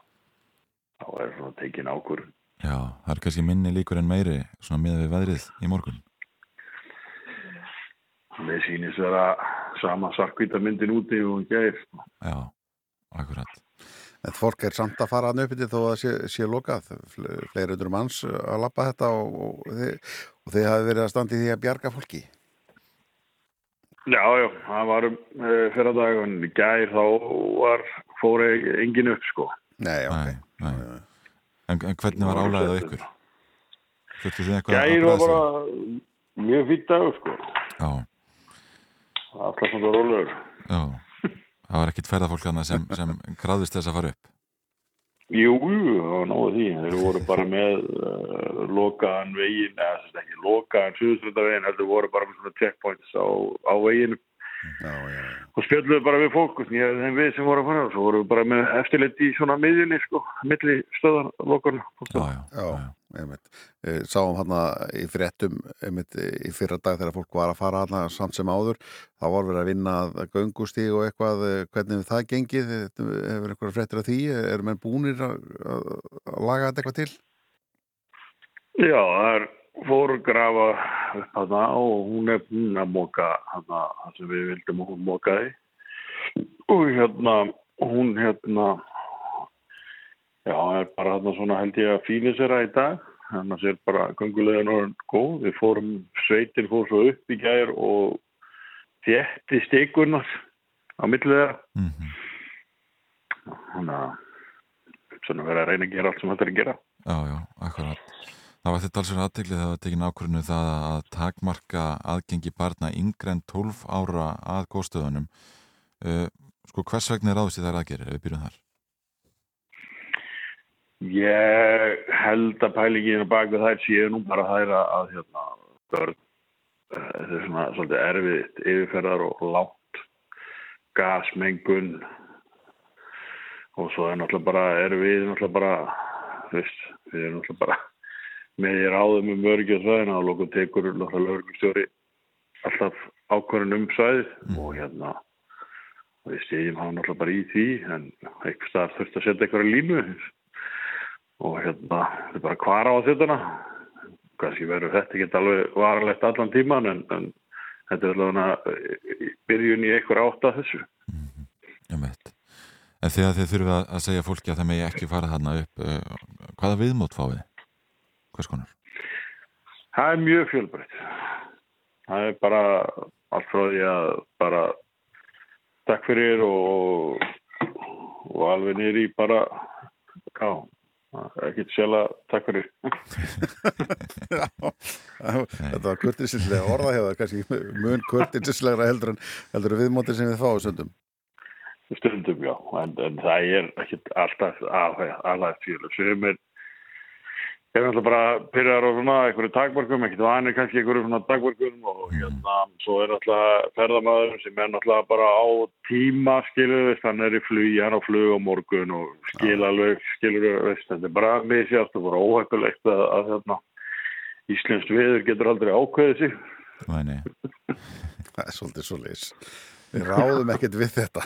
J: þá er svona tekin ákvörðun.
C: já, það er kannski minni líkur en meiri svona miða við veðrið í morgun.
J: Mér sýnist vera sama sarkvita myndin úti og gæðir.
C: Já, akkurat.
D: En fólk er samt að fara í því þó að það sé, sé lokað. Fle- Fleiri undur manns að lappa þetta og, og, og þið hafi verið að standa í því að bjarga fólki.
J: Já, já, það var um uh, fyrir dag en í gær þá var, fór e- engin upp sko.
D: Nei, ok.
C: Nei, nei. En, en hvernig var álæðið á ykkur?
J: Gær var bara mjög fýtt dagur sko.
C: Já,
J: Alltaf svona rólegur.
C: já. Það var ekkit ferðafólk hana sem, sem kraðist þess að fara upp.
J: Jú, var náðu því. Þeir voru bara með uh, lokaðan veginn, eða þess að ekki lokaðan suðuströndaveginn, heldur voru bara með svona checkpoints á, á veginn og spjöldluðu bara við fólk og ég, þeim við sem voru að fara og svo voru við bara með eftirlit í svona miðjunni sko, milli stöðan lokarna.
C: Já, já.
D: Já, Sáum hann í fréttum einmitt í fyrra dag þegar fólk var að fara hann samt sem áður. Það var verið að vinna að göngustíg og eitthvað. eh, Hvernig það gengið? Eh, Hefur eitthvað fréttir af því? Eru menn búnir að, að að laga þetta eitthvað til?
J: Já, það er fóru að grafa upp hana og hún er búin að móka það sem við vildum að hún mókaði og hérna hún hérna já, er bara hana svona held ég að fíni sér að í dag þannig að sér bara göngulegðan orðin góð við fórum, sveitin fór svo upp í gær og þétti stikurnar á millið þeirra
C: Mhm.
J: þannig að svona verið að reyna að gera allt sem þetta er að gera
C: Já, já, akkurat. Það var þetta alls fyrir aðteglið það var tekin ákvörðinu það að takmarka aðgengi barna yngre en 12 ára að góðstöðunum. Uh, sko, hvers vegna er í þær aðgerir ef við byrjum þar?
J: Ég held að pælingin bak við þær séu nú bara þær að, að hérna, börn, uh, þetta er svona svolítið erfitt yfirferðar og látt gasmengun. Og svo er náttúrulega bara, erum við náttúrulega bara, veist, við erum náttúrulega bara með í ráðum um öryggi og lókum tekur náttúrulega öryggjastjóri alltaf ákvörðin um svæðið. Og hérna og við stýðum hann náttúrulega bara í því en eitthvað þurft að setja eitthvað línu og hérna, þetta er bara hvar á þjóttuna kannski verður þetta ekki alveg varalegt allan tíman en, en þetta er alveg byrjun í einhver átt að þessu
C: Um eitt. En þegar þið þurfið að segja fólki að það megi ekki fara þarna upp, uh, hvaða viðmót fáið? Hvers konar?
J: Það er mjög fjölbreytt það er bara allt frá því að bara takk fyrir og, og alveg í bara já, ekkert sjálfa takk fyrir
D: Þetta var kurtisislega orða hjá það, kannski mun kurtisislegra heldur en heldur en viðmótið sem við fáum söndum.
J: stundum já, en, en það er ekkert alltaf alveg fjölu sem er er alltaf bara pyrjar á svona einhverju takmarkum, ekkert vanir kannski einhverju svona takmarkum og hérna svo er alltaf ferðamaður sem er alltaf bara á tíma skilur veist, hann er í flugi, hann á flug á morgun og skil alveg, skilur veist, þetta er bara misjátt og bara óhættulegt að, að hérna, Íslenskt viður getur aldrei ákveðið sig.
C: Nei, nei. (laughs)
D: Það er svolítið svo leys. Við ráðum ekkert við þetta.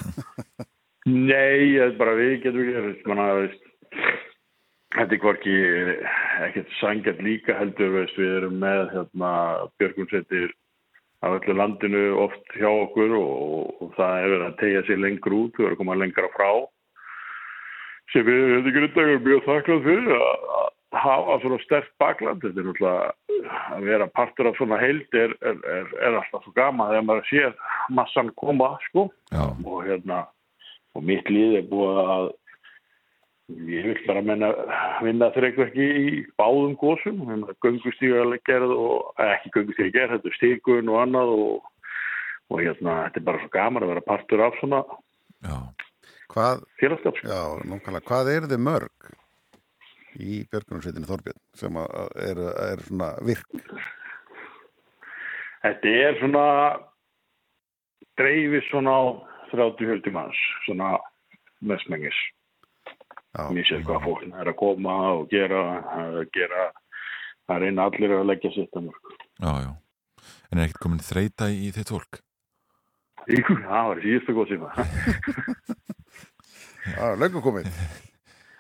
J: Nei, það er bara við getum ekki, veist, manna, veist, þetta er hvorki ekkert sangjart líka heldur, veist, við erum með hérna, björgunsveitir af öllu landinu oft hjá okkur og, og það hefur að tegja sér lengur út, við erum að koma lengra frá. Sem við þetta grundagur mjög þakklað fyrir að hafa svona sterkt bakland. Þetta er náttúrulega að vera partur af svona heild er, er, er, er alltaf svo gama þegar maður sér massan koma sko. Og hérna og mitt líð er búið að ég vil bara menna vinna þreikverki í báðum gósum göngustíga gerð og eh, ekki göngustíga gerð, þetta er stígun og annað og, og hérna þetta er bara svo gaman að vera partur af svona félagskap
D: já, nákvæmlega, hvað eru þið mörg í björgunarsveitinu Þorbjörn sem er, er svona virk?
J: Þetta er svona dreifis svona á 30-40 manns svona mestmengis Mér sér hvað fólk er að koma og gera að gera að reyna allir að leggja sitt að mörg
C: Já, já. En er ekkert komin þreita í þitt fólk?
J: Jú, það var síðustu góð síma
D: já löngu komið.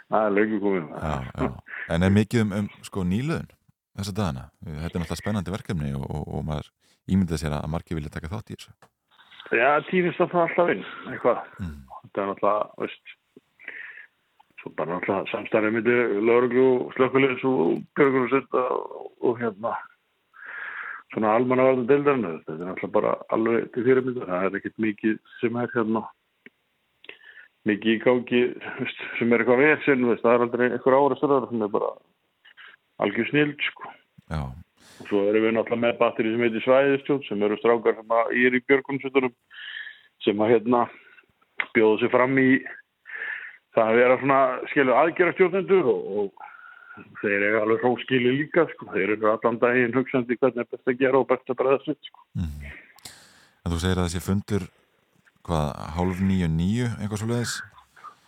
J: það er löngu komin
C: Já, já. En er mikið um, um sko nýluðun? þessa dagana? Þetta er náttúrulega spennandi verkefni og, og, og maður ímyndið sér að margir vilja taka þátt í þessu.
J: Já, týnist það alltaf inn, eitthvað.
C: Mm.
J: Þetta er náttúrulega, veist, svo bara náttúrulega samstæðið myndi lauruglu, slökkulegis og björgunarsetta og, og hérna, svona almannavarðan deildarinn. Þetta er náttúrulega bara alveg til fyrirmynda. Það er ekkert mikið sem er hérna, mikið í gangi, sem er eitthvað veist, það er aldrei eitthvað ára styrðar sem er bara algjör snild, sko. Og svo erum við náttúrulega með batteri sem heitir Svæðistjón sem eru strákar sem að er í björgunsveitunum sem að hérna bjóða sig fram í það að vera svona skilu aðgerastjórnendur og, og þeir eru alveg hróskili líka sko. þeir eru allan daginn hugsandi hvernig er best að gera og best að bregða sitt sko.
C: en þú segir að þessi fundur hvað, hálf nýju nýju eitthvað svo leiðis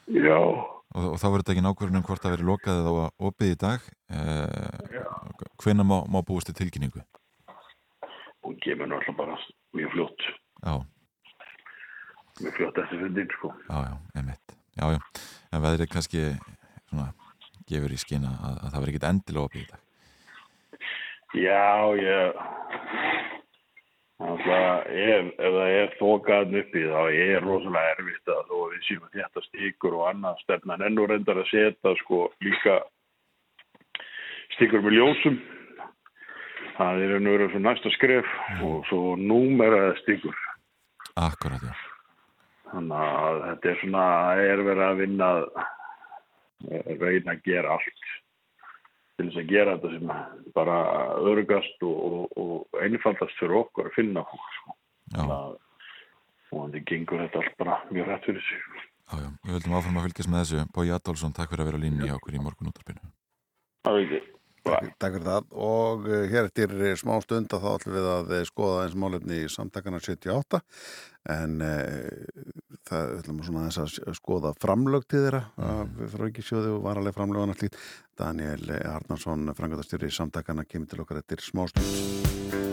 J: Já,
C: og, og þá verður þetta ekki nákvæmlega um hvort það verður lokað eða opið í dag. Eh, hvenær má, má búist til tilkynningu?
J: Og kemur náttúrulega bara mjög fljótt.
C: Já,
J: mjög fljótt eftir fundin sko.
C: já, já, einmitt Já, já, en veðrið kannski svona, gefur í skina að, að það verður ekkit endilega opið í dag.
J: Já, ég að ef, ef það er þokaðn uppi þá er rosalega erfitt að þó að við séum að þetta stíkur og annað stefnan ennú reyndar að setja sko líka stíkur með ljósum. Það er ennú verið svo næsta skref og svo númeraða stíkur
C: Akkurat, já,
J: þannig að þetta er svona er verið að vinna að reyna að gera allt til þess að gera þetta sem bara örgast og, og, og einfaldast fyrir okkur að finna fólk sko. og þannig gengur þetta allt bara mjög rætt fyrir sig.
C: Já, já. Við höldum áfram að fylgjast með þessu. Bói Adolfsson, takk fyrir að vera línni hjá okkur í morgun útarpinu
J: Það er ekki
D: Takk, fyrir það. Og uh, hér eftir uh, smá stund að þá ætlum við að uh, skoða eins málefni í samtakana 78 en uh, það við ætlum svona aðeins að s- skoða framlög til þeirra af frá ekki sjóði og varaleg framlög. Daniel Arnarsson, frangatastjóri í samtakana kemur til okkar eftir smá stund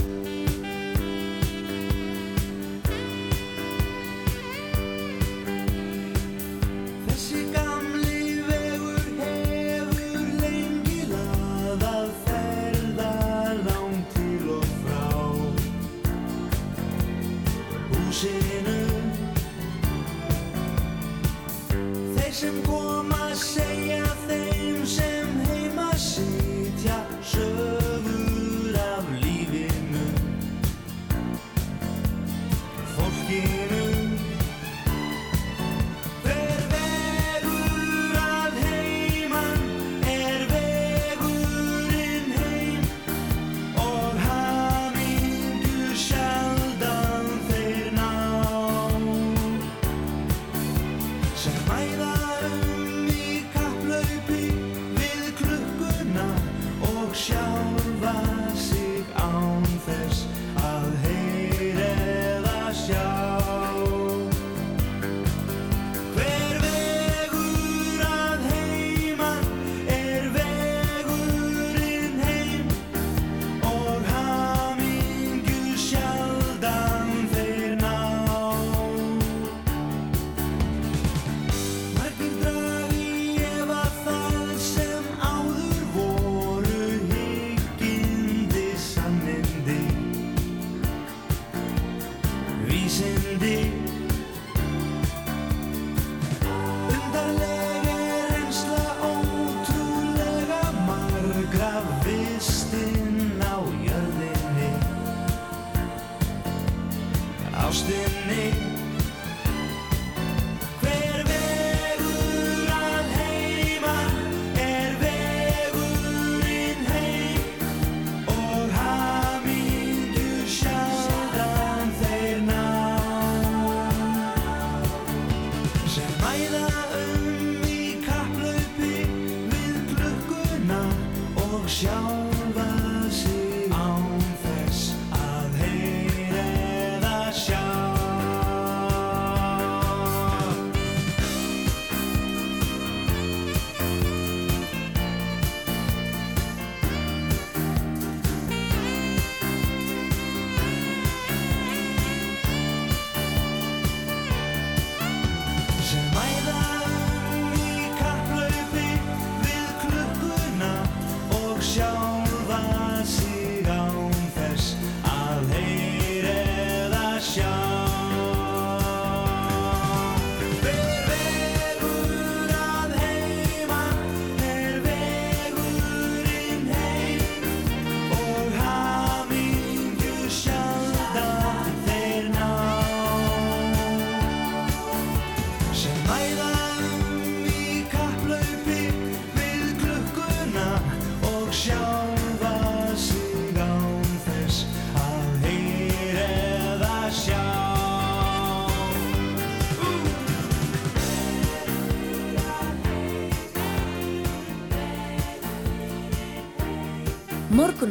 F: og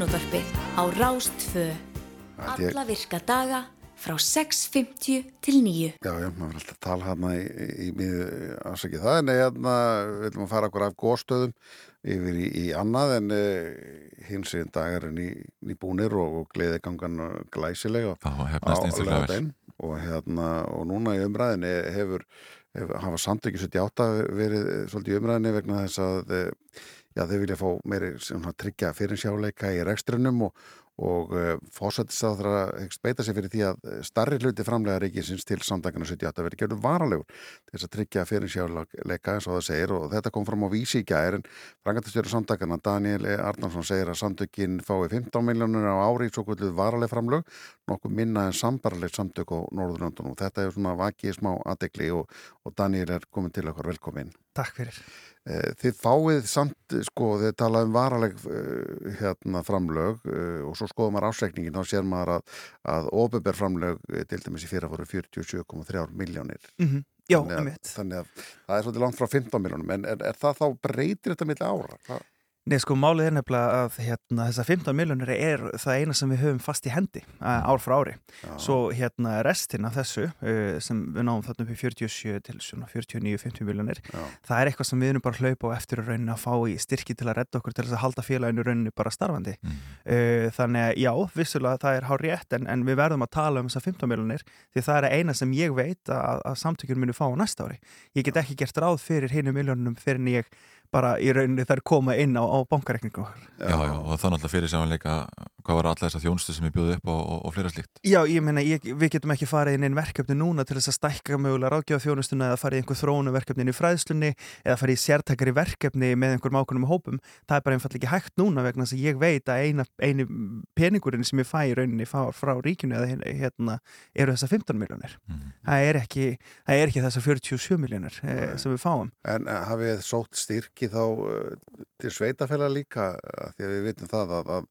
A: Morgunútvarpið á Rástfö. Alla virka daga frá 6.50 til 9.
D: Já, já, maður vil alltaf tala hérna í, í, í miðu afsakið það, en hérna við ætlum að fara okkur af góðstöðum yfir í, í annað en uh, hins einn dagar er ný, nýbúnir og, og gleði gangan glæsilega
C: vel
D: laugardaginn. og hérna og núna í umræðinni hefur, hefur hafa samtöki 78 verið eh, svolítið í umræðinni vegna þess að eh, já, þau vilja fá meiri tryggja fyrirsjáleika í rekstrinum og, og uh, fósættisáðra hegst beita sér fyrir því að eh, starri hluti framlega ríkisins til samtakana 78 verið gerður varalegur til þess að tryggja fyrirsjáleika eins og það segir og þetta kom fram á vísi í gær en frangatastjóri samtakana Daniel E. Arnarsson segir að samtökin fái 15 miljónur á ári í svo kvölduð varaleg framlög nokkuð minna en sambaralegt samtök á Norðurlöndunum og þetta er svona vakið smá aðdegli og, og Daniel er komin til okkar velkomin.
K: Takk fyrir.
D: Eh, Þið fáið samt, sko, þið talað um varaleg uh, hérna framlög uh, og svo skoðum maður ásreikningin þá sér maður að, að ofinber framlög eh, til dæmis í fyrra voru 47,3 miljónir.
K: Mm Já,
D: Þannig að, þannig að það er svolítið langt frá 15 miljónum en er, er það þá breytir þetta milli ára? Það,
K: Nei, sko, málið er nefnilega að hérna, þessar 15 miljónir er það eina sem við höfum fast í hendi uh, ár frá ári.
D: já,
K: Svo hérna restin af þessu sem við náum þarna upp í 47 til svona 49-50 miljónir, það er eitthvað sem við erum bara að hlaupa á eftir í rauninni að fá í styrki til að redda okkur til þess að halda félaginu í rauninni bara starfandi.
C: Mm.
K: Þannig að já, vissulega það er hár rétt en, en við verðum að tala um þessar 15 miljónir því það er eina sem ég veit að, að samtökjum munu fá á næsta ári. Ég get ekki gert ráð fyrir hinu bara í rauninni þær koma inn á, á bankareikningu okkar.
C: Já, já, og það er náttúrulega fyrir sjáanleika hvað var alla þessar þjónustu sem ég bjóði upp og, og, og fleira slíkt.
K: Já, ég meina, ég, við getum ekki farið inn í einn verkefni núna til þess að stækka mögulega ráðgjáða þjónustuna eða farið í einhver þróunu verkefni inn í fræðslunni eða farið í sértakari verkefni með einhverjum ákveðnum hópum. Það er bara einfall ekki hægt núna vegna þess að ég veit að eina, eini peningurinn sem ég fæ í rauninni frá, frá ríkinu eða hérna eru þessar 15 miljónir.
C: Mm.
K: Það er ekki, það er ekki þessar 47 miljónir eh, sem við fáum.
D: En uh, hafið þið sótt styrki þá uh, til sveitafélag líka því að við vitum það að, að,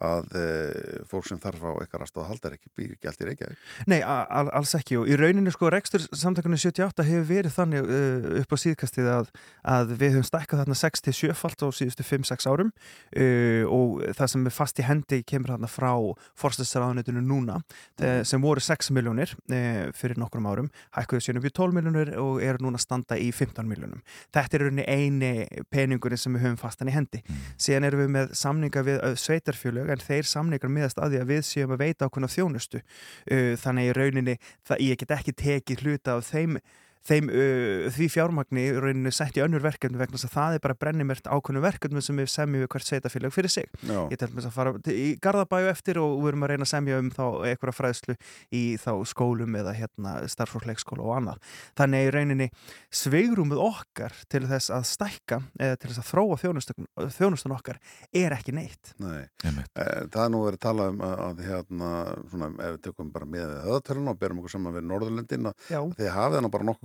D: að uh, fólk sem þarf á eitthvað aðstóð að halda er ekki býr ekki allt í Reykjavík.
K: Nei, al- alls ekki og í rauninu sko rekstur samtökunni 78 hefur verið þannig uh, upp á síðkastið að, að við höfum stækkað þarna 6-7 falt á síðustu 5-6 árum uh, og það sem er fast í hendi kemur þarna frá forstisraðunitinu núna mm. sem voru 6 miljónir fyrir nokkrum árum, hækkuðu sérnum við 12 miljónir og eru núna standa í 15 miljónum. Þetta er rauninni eini peningurinn sem við höfum fastan í hendi. Síðan erum við með samninga við uh, sveitarfjölög en þeir samningar miðast að því að við séum að veita ákveðna þjónustu. Uh, þannig í rauninni það, ég get ekki tekið hluta af þeim, þeim uh, því fjármagni í rauninni sett í önnur verkefni vegna þess að það er bara brennimert ákveðnu verkefni sem við semjum við hvert sveitafélag fyrir sig.
D: Já,
K: ég tel með þess að fara í Garðabæju eftir og við erum að reyna að semja um þá einhverja fræðslu í þá skólum eða hérna starfsfólkleikskóla og annað. Þannig í rauninni sveigrúmið okkar til þess að stækka eða til þess að þróa þjónustun, þjónustun okkar er ekki neitt.
D: Nei. Eh, Það er nú verið að tala um að, að hérna, svona, ef við tökum bara með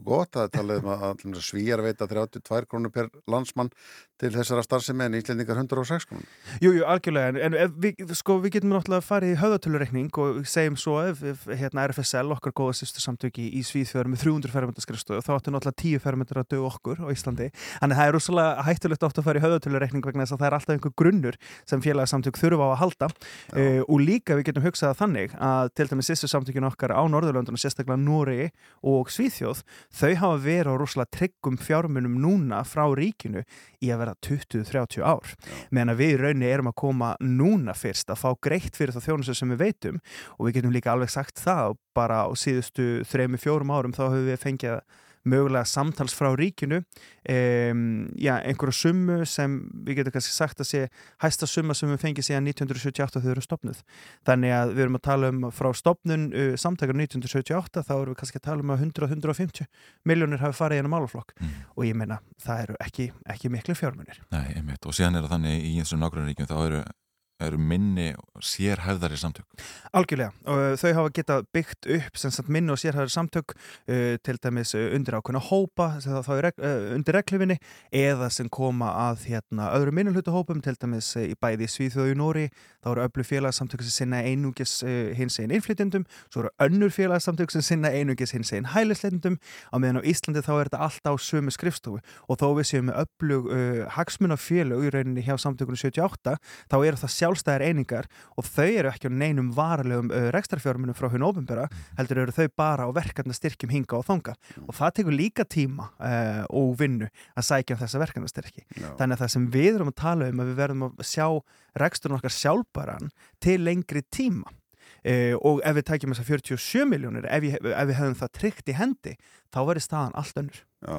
D: og hafið það gott að talið um að, svíjar veita 32 krónur per landsmann til þessara starfsemi en Íslendingar 106 krónur.
K: Jú, jú, algjörlega, en, en við, sko, við getum náttúrulega farið í höfðatölureikning og segjum svo ef, ef hérna, RFSL, okkar góða sýstu samtöki í Svíþjóður með 300 fermyndaskristofu, þá áttu náttúrulega 10 fermyndar að dög okkur á Íslandi. Þannig það er rosalega hættulegt oft að fara í höfðatölureikning vegna þess að það er alltaf einhver grunnur sem félagsamtök þurfa á að halda uh, og líka við getum hugsað þannig að til dæmis sýstu samtökin okkar á Norðurlöndunum, sérstaklega Nóri og Svíþjóð, þau hafa verið á rosalega tryggum fjármunum núna frá ríkinu í að vera 20-30 ár. Meðan að við í rauninni erum að koma núna fyrst að fá greitt fyrir það þjónustu sem við veitum. Og við getum líka alveg sagt það bara á síðustu 3-4 árum þá höfum við fengið mögulega samtals frá ríkinu um, já, einhverju summu sem við getum kannski sagt að sé hæsta summa sem við fengið síðan 1978 þegar við erum stopnuð þannig að við erum að tala um frá stopnun uh, samtakar 1978 þá erum við kannski að tala um að 100-150 miljónir hafi farið í ennum málaflokk
C: Mm.
K: og ég meina það eru ekki, ekki miklu fjármunir
C: Nei, einmitt. Og síðan er það þannig í eins og nákvæmlega ríkjum þá eru, eru minni sérhæfðari samtök.
K: Algjörlega, og þau hafa getað byggt upp sagt minni og sérhæður samtök uh, til dæmis uh, undir ákveðna hópa það er reg uh, undir reglifinni eða sem koma að hérna öðru minnulhutahópum til dæmis uh, í bæði Svíþjóðu í Nóri þá eru öllu félagsamtök sem sinna einungis hins einn innflytjendum svo eru önnur félagsamtök sem sinna einungis hins einn hælisleitendum á meðan á Íslandi þá er þetta alltaf sömu skrifstofu og þó við séum með öllug uh, hagsmunafélög í rauninni hjá samtökunum 78 þá eru það sjálfstæðar einingar og þau eru ekki á neinum varalegum uh, rekstarfjármunum frá hún ofinbera heldur eru þau bara á verkefnastyrkjum hinga og þanga og það tekur líka tíma uh, og vinnu að sækja um þessa verkefnastyrki.
D: Já.
K: þannig að það sem við erum að tala um að við verðum að sjá reksturinn okkar sjálfbæran til lengri tíma Uh, og ef við tækjum þessar 47 miljónir ef, ef við hefum það tryggt í hendi þá verður staðan allt önnur
D: Já,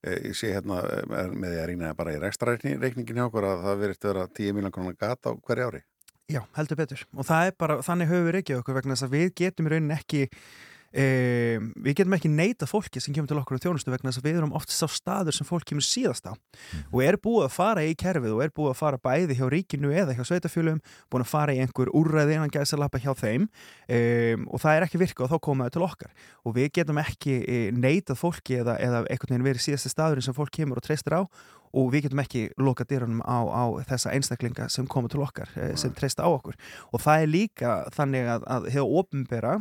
D: Eh, ég sé hérna eh, með því að rýna bara í rekstra reikningin hjá okkur að það verið vera 10 miljón krónar gata á hverju ári.
K: Já, heldur betur. Og það er bara, þannig höfum við reykjað okkur vegna þess að við getum í rauninni ekki e, við getum ekki neita fólki sem kemur til okkur á þjónustu vegna þess að við erum oft sá staður sem fólk kemur síðast á. Og er búið að fara í kerfið og er búið að fara bæði hjá ríkinu eða hjá sveitafjölum búin að fara í einhver úrræði innan gæsa lappa hjá þeim. E, og það er ekki virka og þá komaðu til okkar. Og við getum ekki e, neitað fólki eða, eða einhvern veginn verið síðasti staðurinn sem fólk kemur og treystir á. Og við getum ekki loka dyrunum á, á þessa einstaklinga sem koma til okkar eh, sem treysta á okkur. Og það er líka þannig að, að hefur ofinbera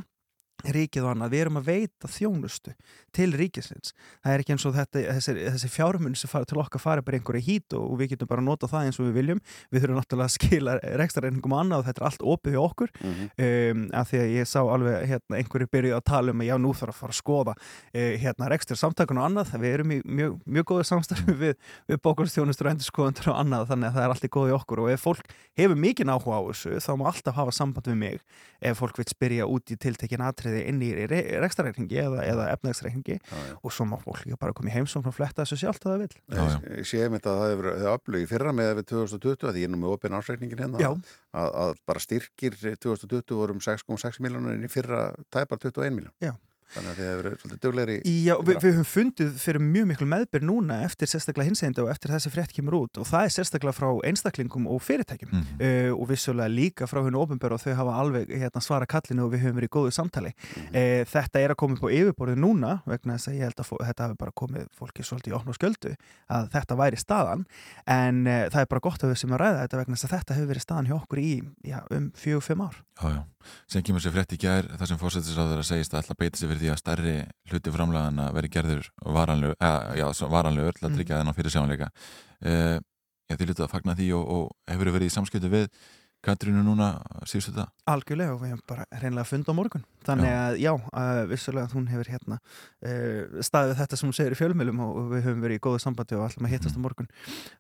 K: ríkið og annað, við erum að veita þjónustu til ríkisins. Það er ekki eins og þetta, þessi, þessi fjármun sem fara til okkar fara bara einhverju hít og, og við getum bara að nota það eins og við viljum. Við þurfum náttúrulega að skila rekstrareiningum og annað og þetta er allt opið hjá okkur.
D: Mhm.
K: um, af því að ég sá alveg hérna, einhverju byrjuð að tala um að já nú þarf að fara að skoða uh, hérna rekstur samtakun og annað. Við erum í mjög, mjög góðu samstarfi við, við bókunstjónustur og endurskoðundur og annað þannig að það er allt í góðu í okkur. Og ef fólk hefur mikinn áhuga á þessu þá má alltaf hafa samband við mig. Ef fólk vil spyrja út í tiltekin atriði inn í re rekstrarreikningi eða, eða efnagsreikningi og svo má fólk líka bara koma í heimsókn og fletta þessu sjálft að það vil
C: Já, já.
D: Ég sé einmitt að það hefur þau aflög í fyrra með við 2020 að ég er nú með opinn ásreikningin hérna að, að bara styrkir 2020 vorum 6,6 miljónur en í fyrra tæpar 21 miljón.
K: Já.
D: Þannig að þið hefur verið svolítið duglegri í
K: Já, við, við höfum fundið fyrir mjög miklu meðbyr núna eftir sérstaklega hinsegndi og eftir þessi frétt kemur út og það er sérstaklega frá einstaklingum og fyrirtækjum.
C: Mhm.
K: uh, og vissulega líka frá hennu ofinbjör og þau hafa alveg hérna, svara kallinu og við höfum verið í góðu samtali. Uh, þetta er að koma upp á yfirborðið núna vegna þess að ég held að þetta hafi bara komið fólki svolítið í opn og sköldu að þetta væri staðan. En uh, það er bara gott að við sem að ræða þetta vegna þess að þetta hefur verið staðan hjá okkur í já, um fjögur,
C: Sem kemur sér frétt í gær þar sem fórsættisráður að segist að alltaf beita sig fyrir því að stærri hluti framlega að veri gerður varanlegur, eða, já, varanlegur til að
K: Mm.
C: tryggja þennan fyrir sjáanleika. Uh, já, þið lítið að fagna því og, og hefur verið í samskiptu við Katrínu núna síðustu það?
K: Algjörlega og við hefum bara reynlega fund á morgun þannig
C: Já.
K: að já, uh, vissulega að hún hefur hérna uh, staðið þetta sem hún segir í fjölmjölum og, og við höfum verið í góðu sambandi og ætlum að hittast á morgun.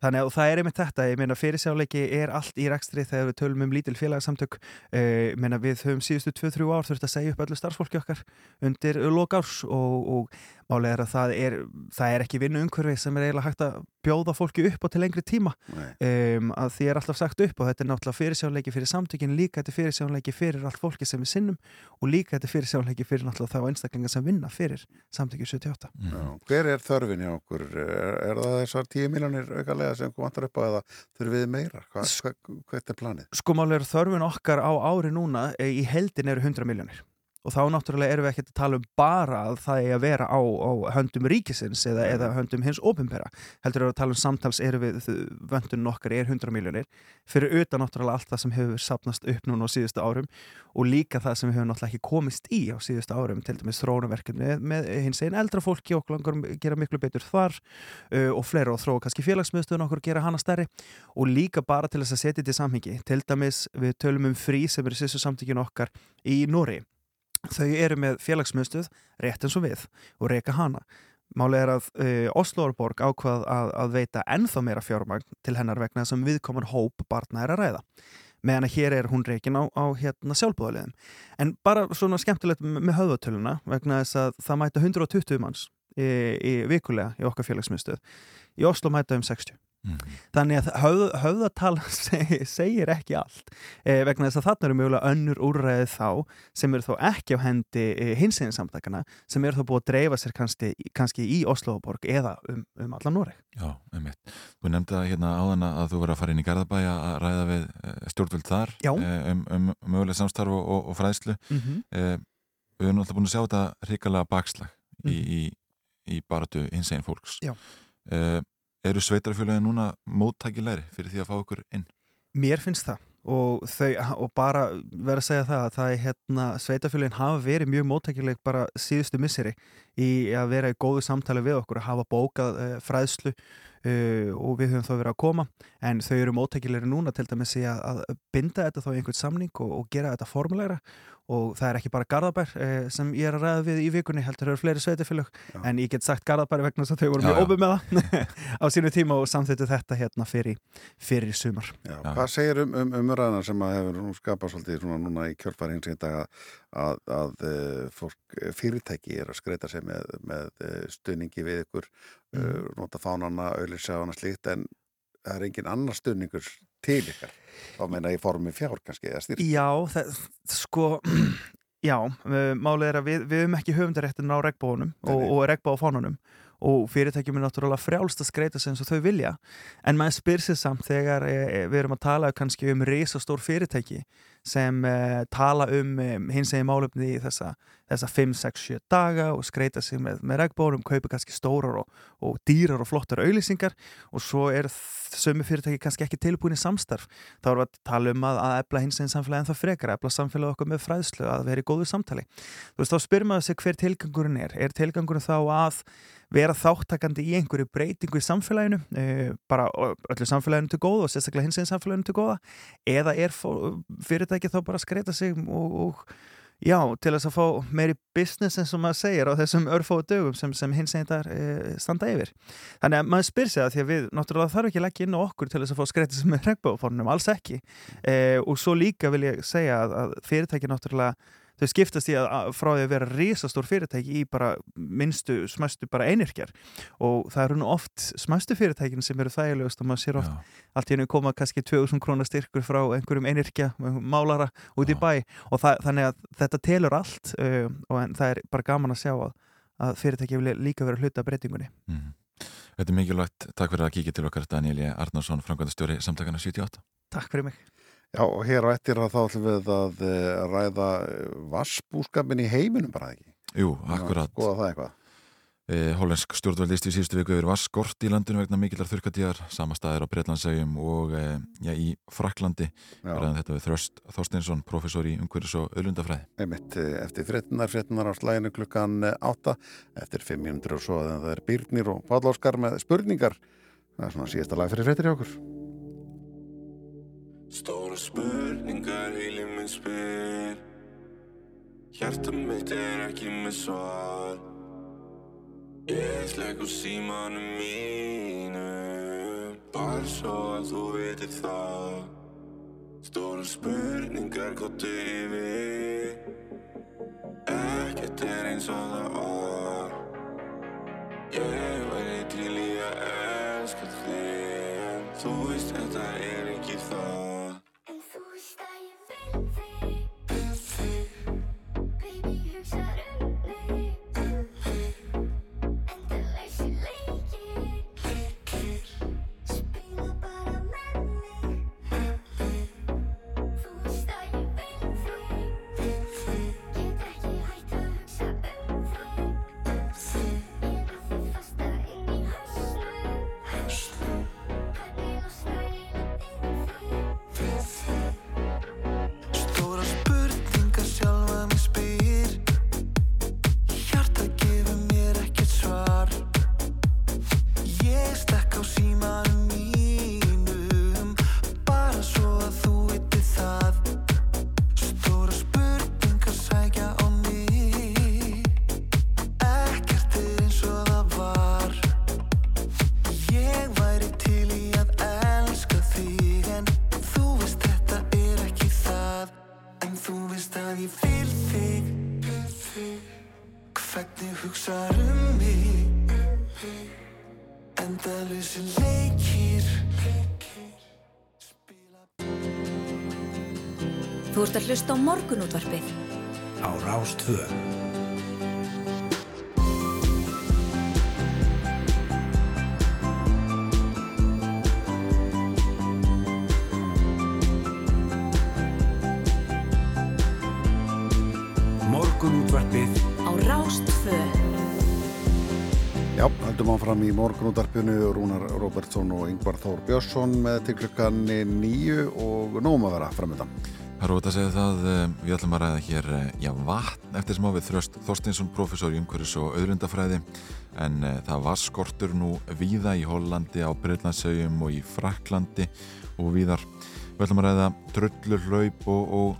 K: Þannig að og það er einmitt þetta, ég meina fyrirsjáleiki er allt í rekstri þegar við tölum um lítil félagsamtök uh, ég meina við höfum síðustu 2-3 ár þurft að segja upp öllu starfsfólki okkar undir lokárs og, og málega er að það er, það er ekki vinnu umhverfi sem er eiginlega hægt að bjóða fólki upp á til lengri tíma. Um, að því er alltaf sagt upp og þetta er náttúrulega fyrirsjónleiki fyrir samtökin líka þetta er fyrirsjónleiki fyrir allt fólki sem við sinnum og líka þetta er fyrirsjónleiki fyrir náttúrulega þá einstaklingar sem vinna fyrir samtökin 78
D: Já. Hver er þörfin hjá okkur? Er, er það þessar 10 miljónir aukalega sem vantar upp á eða þurfum við meira? Hva, hva, hvert er planið?
K: Sko málega er þörfin okkar á ári núna eh, í heldin eru 100 miljónir og þá náttúrulega erum við ekki að tala um bara að það er að vera á, á höndum ríkisins eða, eða höndum hins ofinbera heldur við að tala um samtals eru við vöndun okkar er 100 miljónir fyrir utan náttúrulega allt það sem hefur sapnast upp núna á síðustu árum og líka það sem við hefur náttúrulega ekki komist í á síðustu árum til dæmis þróunarverkefni með hins einn eldra fólki og langar að gera miklu betur þar uh, og fleira og þróa kannski félagsmiðstöðun okkur gera hana stærri. Og líka bara til þess að setja þetta í samhengi. Til dæmis við tölum um frí sem eru þau eru með félagsmiðstöð rétt eins og við og reyka hana. Máli er að uh, Osloorborg ákvað að, að veita ennþá meira fjármagn til hennar vegna að viðkomur hóp barna er að ræða meðan að hér er hún reikin á, á hérna sjálfbúðaliðum en bara svona skemmtilegt með höfðatöluna vegna þess að það mæta 120 manns í, í vikulega í okkar félagsmiðstöð. Í Oslo mæta um 60 þannig að höfð, höfðatala (laughs) segir, segir ekki allt eh, vegna þess að þarna eru mögulega önnur úrræði þá sem eru þó ekki á hendi eh, hinsegin samtakana sem eru þó búið að dreifa sér kannski, kannski í Osloborg eða um, um allan Noreg
C: Já, einmitt. Þú nefndi það hérna áðan að þú verður að fara inn í Garðabæ að ræða við eh, stjórnvöld þar eh, um, um möguleg samstarf og, og, og fræðslu.
K: mm -hmm.
C: Eh, við erum alltaf búin að sjá þetta hrikalega bakslag í,
K: Mhm.
C: í, í baratu hinsegin fólks.
K: Já.
C: Eh, eru sveitarfélagin núna móttækilegri fyrir því að fá okkur inn?
K: Mér finnst það. Og, þau, og bara verða að segja það að það er hérna, sveitafélagin hafa verið mjög móttækileg bara síðustu misseri í að vera í góðu samtali við okkur að hafa bókað uh, fræðslu uh, og við höfum þá verið að koma. En þau eru móttækilegri núna til dæmis í að, að binda þetta þá í einhvern samning og, og gera þetta formulegra og það er ekki bara Garðabær eh, sem ég er að ræða við í vikunni heldur eru fleiri sveitafélög en ég get sagt Garðabær vegna þess að þau voru
C: Já,
K: mjög
C: já.
K: óbyrð með það (laughs) á sínu tíma og samþýttu þetta hérna fyrir, fyrir sumar.
D: Já, hvað segir um, um umræðina sem að hefur nú skapað svolítið svona núna í dag að, að, að eh, fólk, eh, fyrirtæki er að skreita sig með, með eh, stuðningi við ykkur, mm. nota fánana, auðlýsa og annað slíkt en það er engin annar stuðningur til ykkar þá meina í formi fjár kannski eða styrk.
K: Já, það, sko (clears throat) já, uh, málið er að við, við höfum ekki höfundaréttin á regnbóðunum og, og regnbóðafánunum og fyrirtækjum er náttúrulega frjálst að skreita og þau vilja en maður spyr sér samt þegar e, e, við erum að tala kannski um risastór fyrirtæki sem e, tala um e, hins eginn málefni í þessa, þessa 5, 6, 7 daga og skreita sig með, með regnbóðunum, kaupa kannski stórar og, og dýrar og flottar auðlýsingar og svo er sömu fyrirtæki kannski ekki tilbúin í samstarf. Þá erum við að tala um að, að ebla hins eginn samfélagi en það frekar, ebla samfélagi okkur með fræðslu að vera í góðu samtali. Þú veist, þá spyrir maður sig hver tilgangurinn er. Er tilgangurinn þá að vera þáttakandi í einhverju breytingu í samfélaginu e, bara öllu samfélaginu til góða og sérstaklega hins eginn samfélaginu til góða? Eða er fó- fyrirtæki þá bara að skreita sig og, og já, til þess að fá meiri business eins og maður segir á þessum örfóðu dögum sem, sem hins eginn þar e, standa yfir. Þannig að maður spyr sig það því að við náttúrulega þarf ekki að leggja inn á okkur til þess að fá skreita sig með regnbóðfórnum, alls ekki. E, og svo líka vil ég segja að, að fyrirtæki náttúrulega þau skiptast í að, frá því að vera risastór fyrirtæki í bara minnstu, smæstu bara einirkjar og það eru nú oft smæstu fyrirtækin sem eru þægilegust og maður sér oft allt í hennu koma kannski 2000 krónar styrkur frá einhverjum einirkja, málara út í bæ og það, þannig að þetta telur allt uh, og það er bara gaman að sjá að, að fyrirtæki vilja líka vera hluta breytingunni
C: Mhm. Þetta er mikilvægt. Takk fyrir að kíkja til okkar Daniel E. Arnarsson, framkvæmdastjóri samtakana 78.
K: Takk fyrir mig
D: Já, og hér á eftir að þá ætlum við að eh, ræða vassbúskapin í heiminum bara ekki.
C: Jú, akkurat.
D: Góða það eitthvað.
C: Eh, Hollensk stjórnvaldist í síðustu viku yfir vasskort í landinu vegna mikillar þurrkatíðar, sama staðir á Breitlandsegjum og eh, já, í Fraklandi. Þetta við Þröst Þorsteinsson, professor í umhverfis og öllundafræði.
D: Einmitt eh, eftir fréttinar, fréttinar á slæginu klukkan 8, eftir 5 minútur og svo að það er Byrnir og Páll Óskar með spurningar. Það er svona síðasta lag fyrir fréttir hjá okkur.
L: Stóra spurningar heilin minn spyr. Hjarta mitt er ekki með svar. Ég slegg úr símanum mínu. Bara svo að þú veitir það. Stóra spurningar gottu yfir. Ekkert er eins og það var. Ég væri til í að elska þig. Þú veist þetta er ekki það
E: Þú
A: ert að hlusta á morgunútvarpið
B: á Rástvö. Morgunútvarpið
A: á Rástfö
D: Já, heldum áfram í morgunútarpinu Rúnar Robertsson og Yngvar Þór Björnsson með til klukkan nýju og nógum að vera framöndan.
C: Það er ótaf að segja það, eh, við ætlum að ræða hér, eh, já, vatn eftir smá við Þröst Þorstinsson, professor í umhverfis og auðrundafræði, en uh, það var skortur nú víða í Hollandi, á Breitlandsegjum og í Fraklandi og víðar. Við ætlum að ræða drullur, hlaup og, og,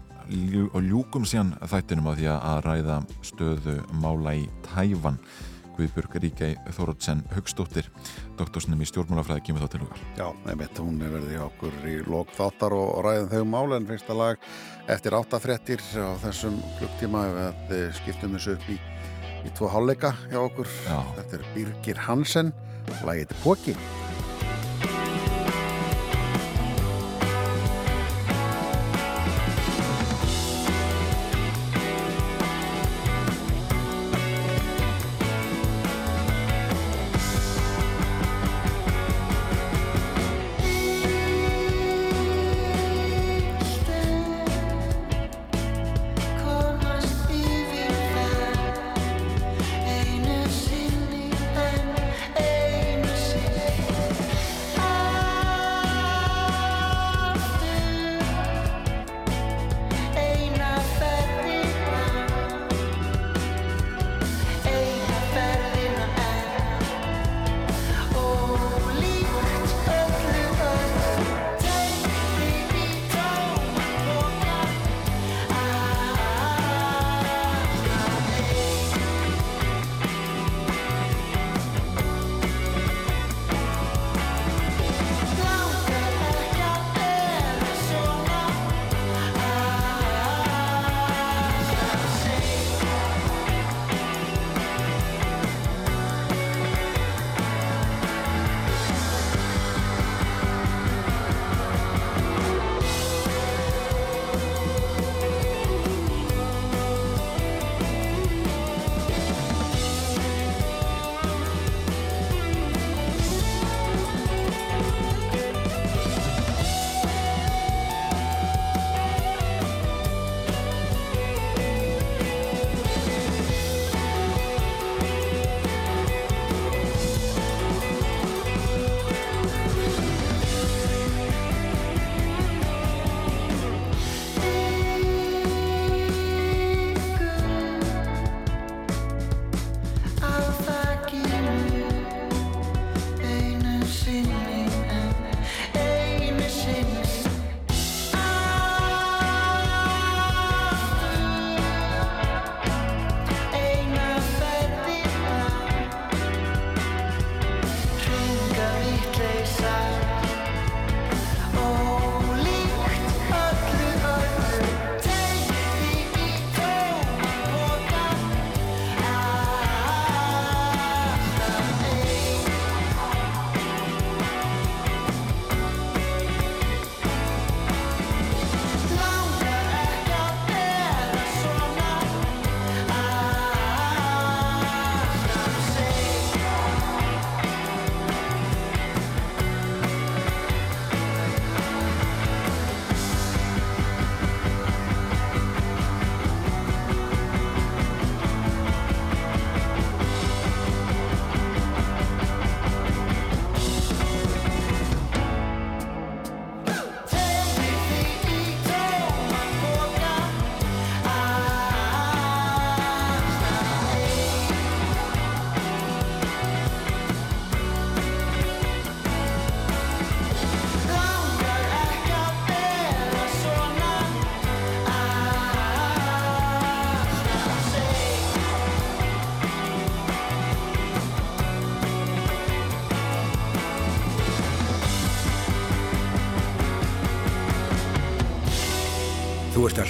C: og ljúkum síðan þættinum á því að ræða stöðu mála í Tævan. Guðbjörg Ríkei Þórótsen Hugstóttir, doktorsnum í stjórnmálafræði, kemur þá til okkar.
L: Já, einmitt, hún er verið í okkur í lók þáttar og, og ræðum þau mál en fyrsta lag eftir áttafréttir á þessum klukktíma við skiptum þessu upp í, í tvo hálfleika hjá okkur.
C: Já.
L: Þetta er Birgir Hansen, lagið til Póki.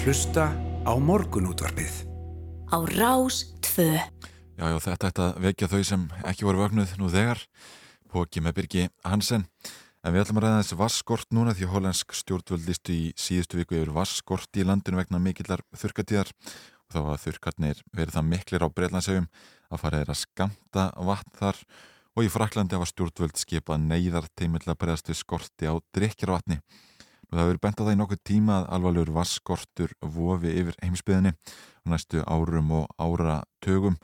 B: Hlusta á morgunútvarpið.
A: Á Rás 2.
C: Já, já, þetta ætti að vekja þau sem ekki voru vögnuð nú þegar, póki með Birgi Hansen. En við ætlum að ræða þessi vasskort núna því hollensk stjórnvöld listu í síðustu viku yfir vasskort í landinu vegna mikillar þurrkatíðar og þá var þurrkarnir verið það miklir á Breitlandsegjum að fara þeirra skamta vatn þar og í Fraklandi hafa stjórnvöld skipað neyðar teimill að bregðast við skorti á drikkjarvatni. Nú það verið bent á það í nokkuð tíma að alvarlegur vaskortur vofi yfir heimsbyðinni á næstu árum og áratögum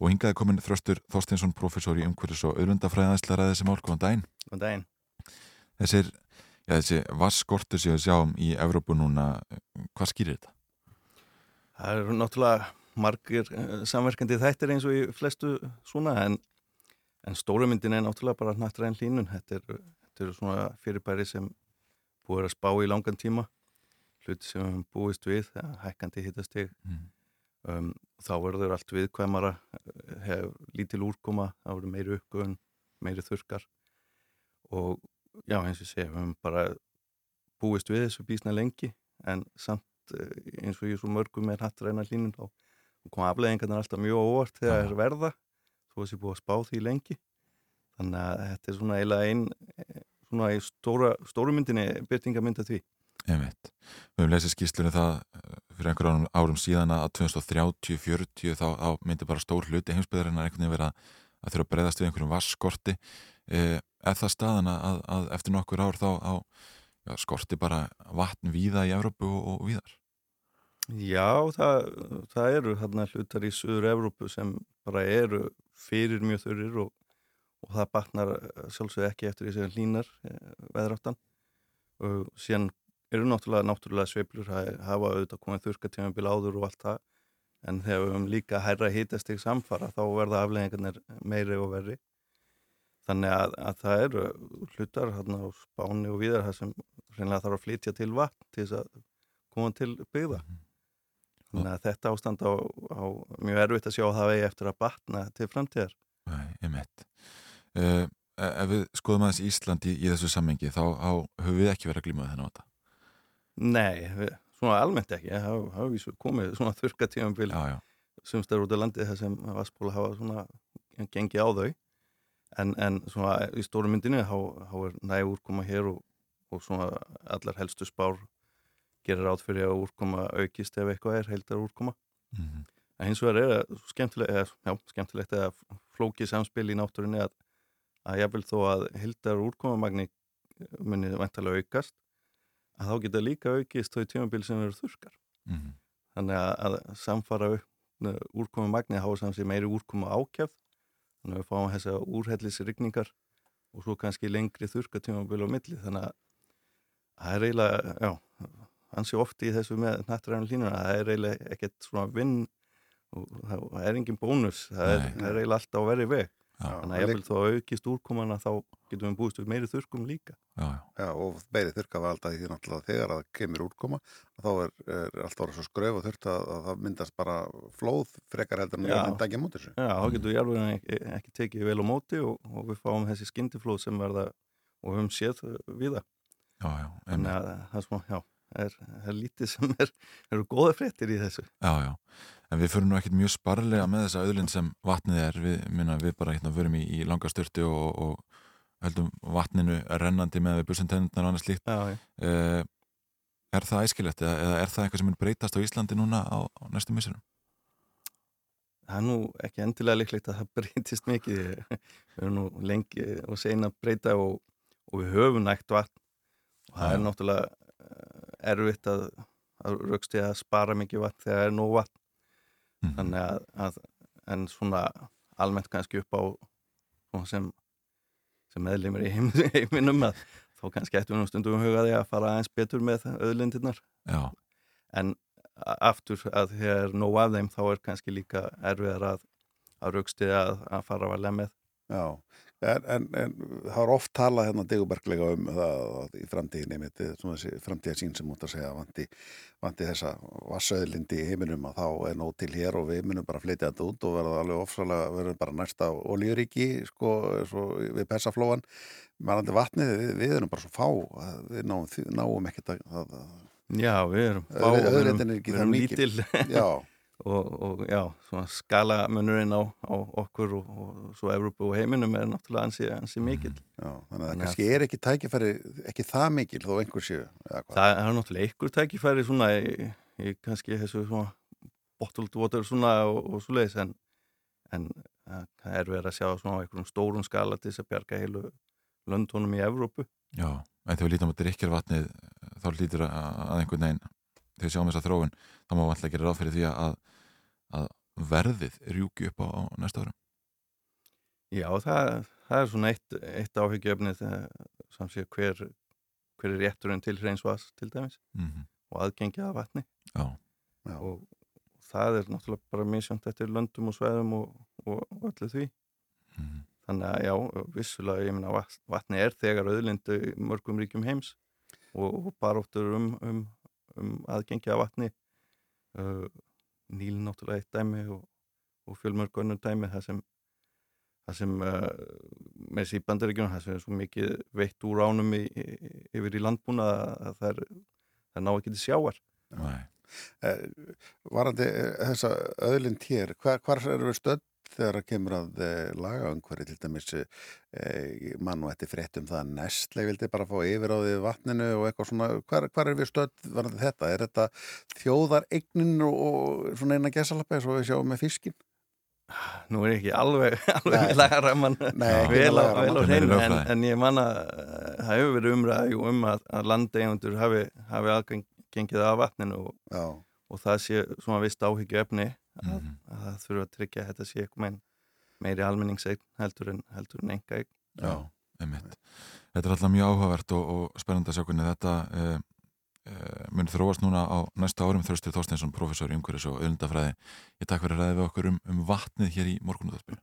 C: og hingaði komin Þröstur Þorstinsson, professor í umhverfis og auðlundafræðaðislega ræði þessi mál, góðan daginn. Þessir, já, þessi vasskortur sem við sjáum í Evrópu núna, hvað skýrir þetta?
M: Það eru náttúrulega margir eh, samverkandi þættir eins og í flestu svona en, en stóra myndin er náttúrulega bara nattræðin hlínun. Þetta eru er svona fyrirbæri sem búið að spá í langan tíma, hluti sem við höfum búist við, hækkandi hittasteg.
C: Mm.
M: Um, þá verður allt viðkvæmara, eh, hef lítil úrkoma, þá verður meiri uppgöðun, meiri þurkar og já eins og ég segja, við höfum bara búist við þessu bísna lengi en samt eh, eins og ég svo mörgum er hatt reyna hlínun þá koma afleðingarnar alltaf mjög óvart þegar það er verða þó að þessi búið að spá því lengi þannig að þetta er svona eiginlega ein svona í stóra, stóru myndinni byrtingamynda því
C: Einmitt. Við höfum lesið skýrslunni það eh, fyrir einhverjum árum síðan að 2030-40 þá, þá myndi bara stór hluti heimsbyðarinnar einhvern veginn vera að þurfa að breyðast við einhverjum vasskorti eh, er það staðan að, að eftir nokkur ár þá á, já, skorti bara vatn víða í Evrópu og, og víðar?
M: Já, það, það eru hérna hlutar í Suður Evrópu sem bara eru fyrir mjög þurrir og, og það batnar sjálfsög ekki eftir því sem hlínar veðráttan. Og síðan eru náttúrulega náttúrulega sveiflur það hafa auðvitað komið þurrkatímabil áður og allt það. En þegar við höfum líka hærra hýtastig samfara þá verða afleggingarnir meiri og verri. Þannig að, að það eru hlutar hérna á spáni og víðar það sem reynilega þarf að flytja til vatn til þess að koma til byggða. Þannig að þetta ástand á, á mjög erfitt að sjá að það vegi eftir að batna til framtíðar.
C: Nei, ég mitt uh, Ef við skoðum aðeins Ísland í, í þessu sammengi þá höfum við ekki verið að glíma þennan á þetta
M: Nei, við, svona almennt ekki. Það hafa við komið svona þurka tímanbíl sumstar út af landið þar sem Vassbóla hafa svona gengið á þau. En, en svona í stóru myndinu þá er næg úrkoma hér og, og svona allar helstu spár gerir átt fyrir að úrkoma aukist ef eitthvað er heildar úrkoma.
C: Mm -hmm.
M: en hins vegar er það skemmtilegt já, skemmtilegt eða flókið samspil í náttúrinni að, að vil þó að heildar úrkomamagni munið vantalega aukast að þá geta líka aukist þau tímabil sem eru þurskar
C: mm -hmm.
M: þannig að, að samfara úrkomi magni hafa samsið meiri úrkomi ákjafð þannig að við fáum þessa úrhellisrygningar og svo kannski lengri þurka tímabil á milli. Þannig að það er eiginlega, já hansi ofti í þessu með nattræðan línuna það er eiginlega ekkert svona vinn og það er engin bónus það er, það er eiginlega alltaf á verið veg. Já, þannig að vil þó aukist úrkomana þá getum við búist við meiri þurkum líka.
C: Já, já.
D: já og meiri þurka var alltaf því náttúrulega þegar það kemur úrkoma þá er, er alltaf orðið svo skröf og þurft að, að það myndast bara flóð frekar heldur en það mynda ekki á móti þessu.
M: Já, þá getum við alveg ekki, ekki tekið vel á móti og, og við fáum þessi skyndiflóð sem verða og við höfum séð við það
C: Já, já
M: Þannig að það er svona, já Það er, er lítið sem er, eru góða fréttir í þessu.
C: Já, já, en við fyrir nú ekkert mjög sparlega með þessa auðlind sem vatnið er, við, minna, við bara hérna förum í, í langa styrtu og, og höldum vatninu rennandi með við bussentennundar og annað slíkt.
M: Já, já.
C: Uh, er það æskilegt eða, er það eitthvað sem er breytast á Íslandi núna á, á næstu missurum?
M: Það er nú ekki endilega líklegt að það (laughs) breytist mikið. Við höfum nú lengi og sena breyta og, og við höfum nægt vatn og það er náttúrulega erfitt að, að raukst ég að spara mikið vatn þegar það er nóg vatn mm. þannig að, að en svona almennt kannski upp á sem, sem meðlumir í heim, (laughs) heiminum að þá kannski eftir nú stundum hugaði að fara aðeins betur með öðlindirnar
C: Já.
M: en aftur að þegar er nóg af þeim þá er kannski líka erfiðar að, að raukst ég að, að fara að valja með
D: Já, en, en, en það er oft talað hérna diguberglega um það í framtíðinni mitt, svona þessi framtíðarsýn sem út að segja vanti, vanti þessa vassauðlindi í heiminum að þá er nóg til hér og við munum bara flytja þetta út og verða alveg ofsalega, verðum bara næsta olíuríki, sko, við persaflóan, mannandi vatnið við, við erum bara svo fá, við náum, náum ekkert að, að
M: Já, við erum fá, við erum,
D: við
M: erum lítil.
D: Já (laughs)
M: og, og já, svona skalamunurinn á, á okkur og, og svo Evrópu og heiminum er náttúrulega ansi, ansi mikil
D: Já, þannig að það kannski er ekki tækifæri ekki það mikil þó einhver séu
M: Það er náttúrulega einhver tækifæri svona í, í kannski þessu svona bottled water svona og, og svo leiðis en, en það er verið að sjá svona einhverjum stórum skala til þess að bjarga heilu löndunum í Evrópu.
C: Já, en þegar við lítum á drikkjarvatnið þá lítur að einhvern veginn þegar við sjáum þessa þróun, þá má við alltaf gera ráð fyrir því að, að verðið rjúki upp á, á næsta ára
M: Já, það, það er svona eitt, eitt áhyggjöfnið samsíða hver, hver er rétturinn til hreinsvas til dæmis
N: Mhm.
M: og aðgengið af vatni
N: Já.
D: Já.
M: og það er náttúrulega bara misjönd eftir löndum og sveðum og, og, og öllu því
N: Mhm.
M: þannig að já, vissulega ég meina vat- vatni er þegar auðlindu í mörgum ríkjum heims og, og baróttur um, um, um aðgengi af vatni uh, Níl náttúrulega eitt dæmi og, og fjölmörg önnur dæmi það sem það sem uh, með þessi bandaríkjum það sem er svo mikið veitt úr ánum í, í, yfir í landbúna að það er það ná ekki til sjáar
N: Nei.
D: Eh, Varandi eh, þessa öðlind hér, hvar, hvar eru við stödd þegar það kemur að eh, lagaumhverfi til dæmis eh, mann og þetta frétt um það að Nestle vildi bara fá yfir á því vatninu og eitthvað svona, hvar, hvar er við stödd varandi þetta? Er þetta þjóðar eignin og, og svona eina gesalappi eins og við sjáum með fiskin?
M: Nú er ég ekki alveg, (laughs) með
D: með
M: vel, á- hreinu en, en ég manna það hefur verið umræði um að, að landeigundur hafi, hafi aðgengið af vatninu og, og það sé svona vist áhyggju efni að,
N: Mhm.
M: að það þurfa að tryggja að þetta sé eitthvað meir, meiri almenningseign heldur en, heldur en enga eign
N: Já, einmitt. Þetta er alltaf mjög áhugavert og, og spennandi að sjá hvernig þetta uh, uh, mun þróast núna á næsta árum Þröstur Þorsteinsson, professor í umhverfis og öðlundafræði. Ég takk fyrir að ræða við okkur um, um vatnið hér í morgunúðarspil.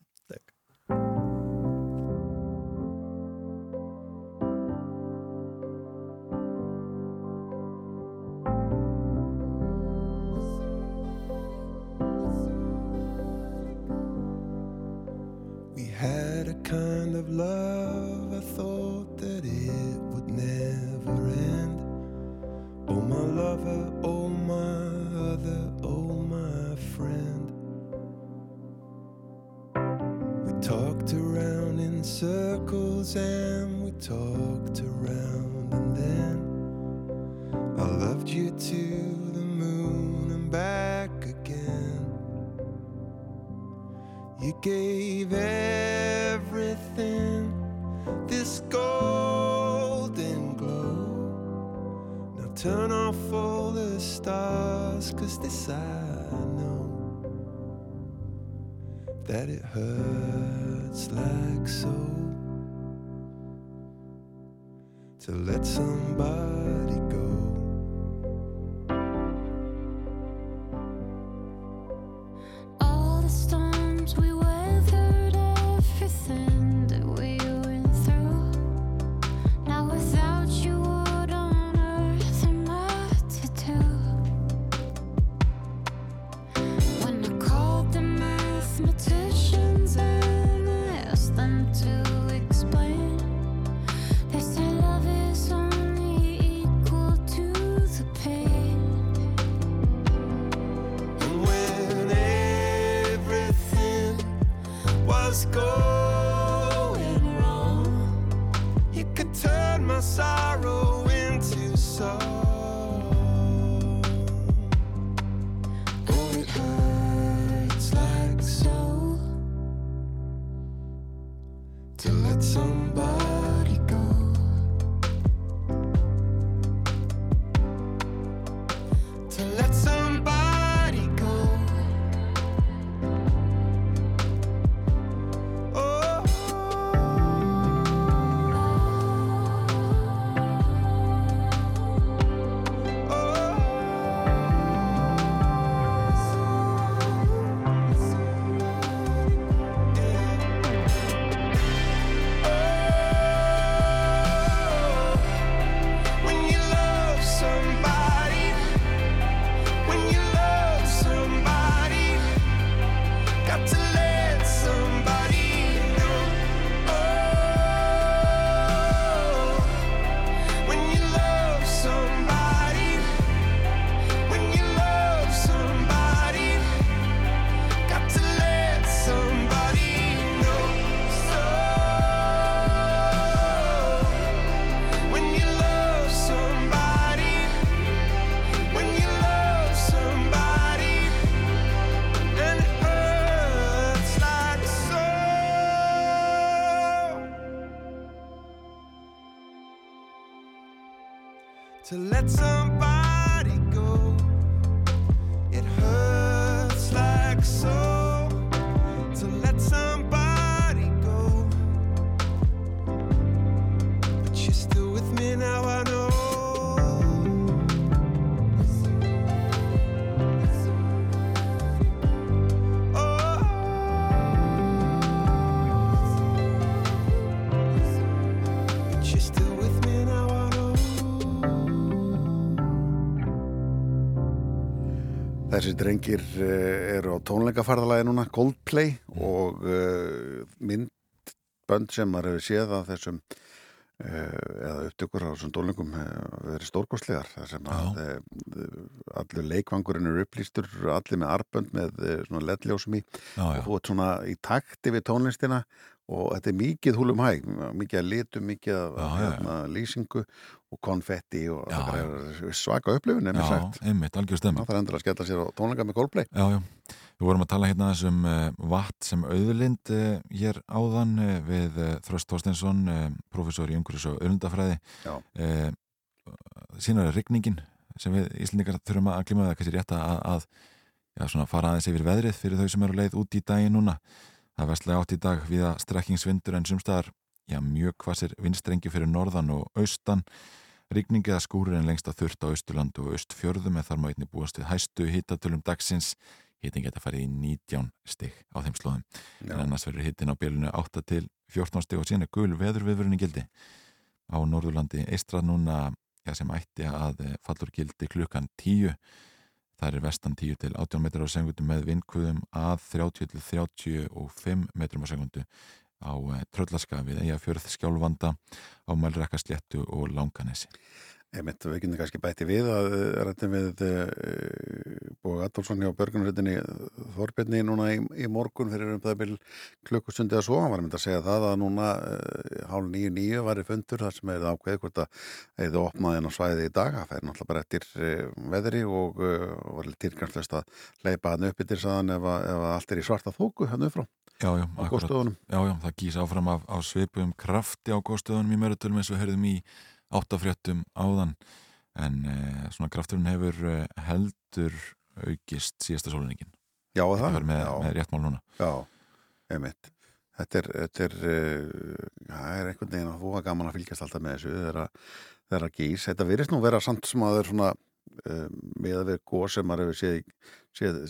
D: Þessi drengir uh, eru á tónleikafarðalagi núna, Coldplay og uh, myndbönd sem maður hefur séð af þessum uh, eða upptökur á þessum tónleikum verið stórkostlegar. Þar sem að uh, allur leikvangurinn eru upplýstur, allir með arbönd með svona
C: já.
D: og þú ert svona í takti við tónlistina og þetta er mikið húlum hæg, mikið að litum, mikið að hérna, lýsingu og konfetti og
C: Já,
D: svaka upplifun, er mér
C: Já,
D: sagt.
C: einmitt, algjör stemming.
D: Það er endur að skella sér á tónleika með Coldplay.
C: Já, já. Við vorum að tala hérna aðeins um uh, vatn sem auðlind uh, hér áðan uh, við Þröst Þorsteinsson, uh, professor í umhverfis og auðlindafræði.
D: Já.
C: Uh, síðan er rigningin sem við Íslendingar þurfum að glima það kannski rétt að, að já, svona fara aðeins yfir veðrið fyrir þau sem eru leið út í daginn núna. Það vestlega átt í dag við að strekkingsvindur en sumstaðar já, mjög hvassir vindstrengi fyrir norðan og austan. Rigning eða skúrir en lengst að þurft á Austurland og Austfjörðum en þar má einnig búast við hæstu hitatölum dagsins. Hittin geta farið í 19 stig á þeim slóðum. En annars verður hittin á bylunu 8 til 14 stig og síðan er gul veður viðvörunni gildi. Á Norðurlandi eistra núna ja, sem ætti að eh, fallur gildi klukkan 10. Það er vestan 10 til 18 metrar á segundu með vindkuðum að 30 til 35 metrum á segundu á eh, Tröllaskafið, Eyjafjörð, Skjálfanda, á Mælrækka sléttu og Langanesi.
D: Einmitt, við kynum kannski bæti við að rættum við uh, Bói Adolfsson hjá Börgunarhuttinni Þorbjörni núna í, í morgun fyrir um það bil klukkustundi að svo, hann var að mynda að segja það að núna uh, hálf nýju nýju var í fundur þar sem er ákveð hvort að eða opnaði henn á svæði í dag, það fær náttúrulega bara eftir veðri og uh, var tilgangslust að leipa hann upp yfir saðan ef, ef allt er í svarta þóku hann upp frá
C: Já, já,
D: á góðstöðunum.
C: Já, já, það gís áfram af, á svipum krafti á góðstöðunum í mörutölum eins og við heyrðum í áttafréttum áðan en eh, svona krafturinn hefur eh, heldur aukist síðasta sóluningin.
D: Já, það?
C: Það er með, með réttmál núna.
D: Já, einmitt. Þetta er, þetta er, uh, það er einhvern veginn að var gaman að fylgjast alltaf með þessu þegar að, þegar að gís. Þetta virðist nú vera samt sem að það er svona uh, með að vera góð sem maður hefur séð, séð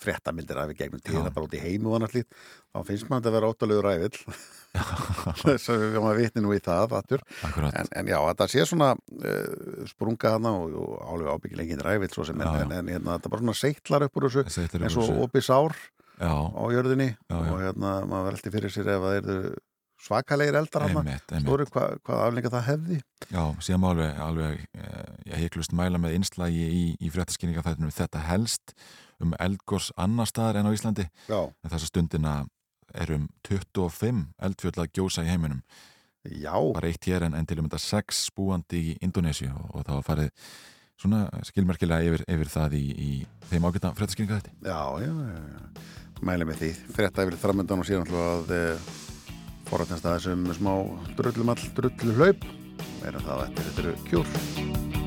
D: fréttamildir af í gegnum tíðina bara út í heimu og annars lít. Þá finnst maður þetta að vera óttalegur rævill. (laughs) Þess að við maður vitni nú í það. En, en já, þetta sé svona uh, sprunga hana og, og álegu ábyggilega enginn rævill svo sem
C: Já,
D: en,
C: já.
D: en, hérna, þetta bara svona seittlar upp úr þessu eins og opið sár
C: Já.
D: á jörðinni og hérna maður velti fyrir sér ef það eru svakalegir eldar hana
C: einmitt.
D: stóri hvað hva aflenga það hefði
C: Já, síðan má alveg, alveg eh, ég heiklust mæla með einslægi í, í fréttaskynninga þetta helst um eldgors annar staðar en á Íslandi
D: Já.
C: en þessa stundina er um 25 eldfjöld að gjósa í heiminum
D: Já.
C: bara eitt hér en, en til um þetta 6 búandi í Indonési og, og það var farið svona skilmerkilega yfir, yfir það í, í þeim ágæta fréttaskynninga þetta
D: Já, já, já, já. mæli með því frétta yfir framöndan og síðan alltaf að e, forrætnast að þessum smá drullumall, drullu hlaup meira það eftir þetta eru kjúr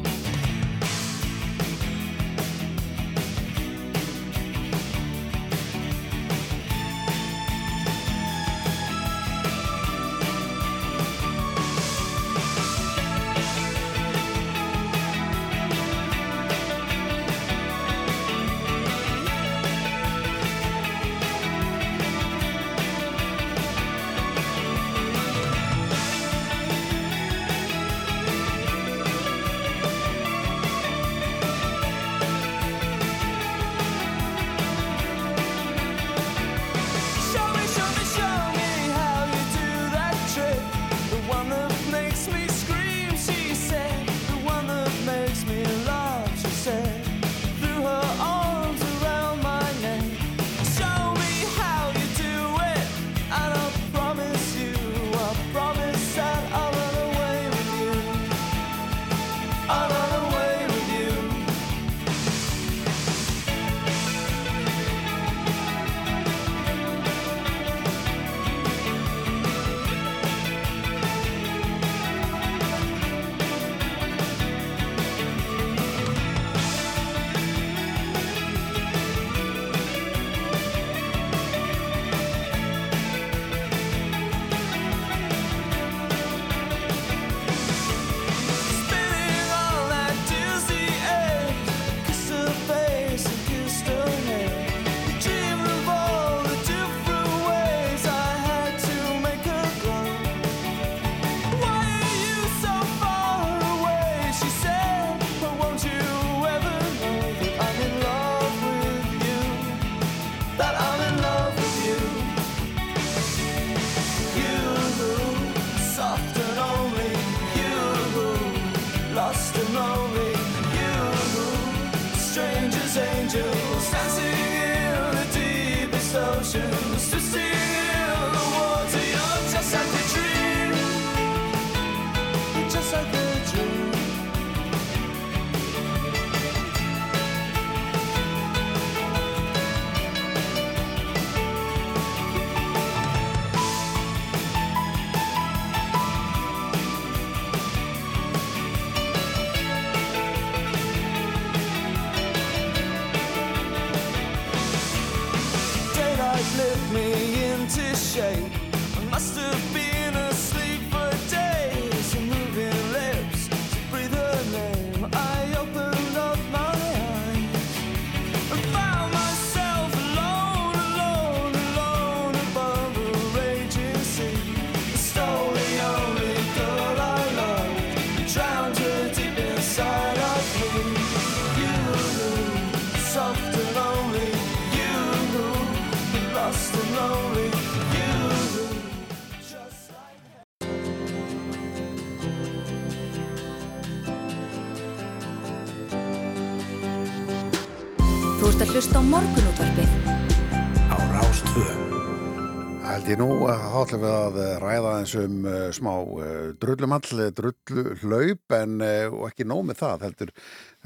D: þá ætlum við að eh, ræða eins um uh, smá uh, drullumall, drulluhlaup en uh, ekki nóg með það, heldur,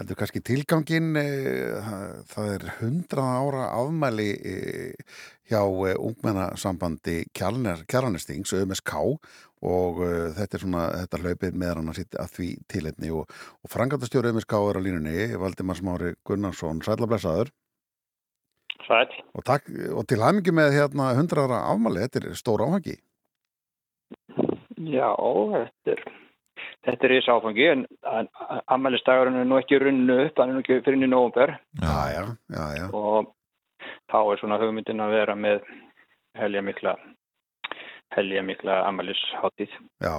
D: heldur kannski tilgangin, það er 100 ára afmæli hjá ungmennasambandi Kjarnestings, ÖMSK og þetta er svona, þetta hlaupið með hann að sitja að því tilhetni og, og frangatastjóri ÖMSK er á línunni, Valdimar Smári Gunnarsson, sælablessaður.
O: Sæl.
D: Og, takk, og til hæmingi með hérna 100 ára afmæli, þetta er stór áhengi.
O: Já, þetta er, þetta er í sáfangi en ammælistagurinn er nú ekki runnu upp, hann er nú ekki fyrir í nóvumber
D: Já, já, já, já.
O: og þá er svona hugmyndin að vera með helja mikla helja mikla ammælisháttíð.
D: Já.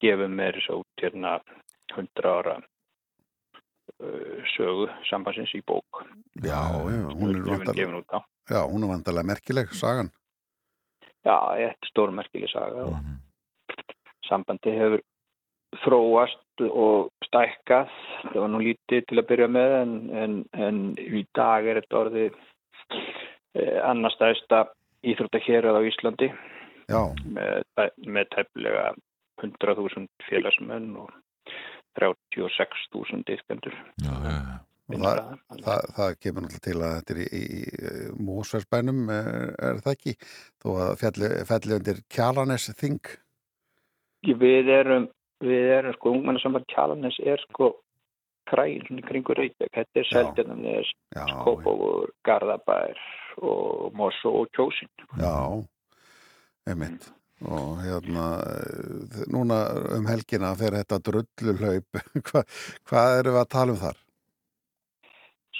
O: Gefum mér svo út hérna 100 ára sögu sambansins í bók.
D: Já, já, hún er vantarlega, já, hún er vantarlega merkileg, sagan.
O: Já, þetta er stórmerkileg saga og sambandi hefur þróast og stækkað. Það var nú lítið til að byrja með en, en, en í dag er þetta orðið eh, annars stæðsta íþróttakérað á Íslandi
D: Já.
O: með, með tæplega 100.000 félagsmenn og 36.000 diskendur.
C: Já, já, já.
D: Og það, það, það kemur náttúrulega til að þetta er í, í, í Mósversbænum, er, er það ekki? Þó að fjalli undir Kjalanes Þing.
O: Við erum, við erum sko, ungmennasamband Kjalanes er sko kræn kringur Reykjavík. Þetta er Seltjarnanes, Skópavur, Garðabær og Mosó og Kjósin.
D: Já, einmitt. Og hérna, eh, núna um helgina fer þetta drullu hlaup. (laughs) Hva, hvað eru við að tala um þar?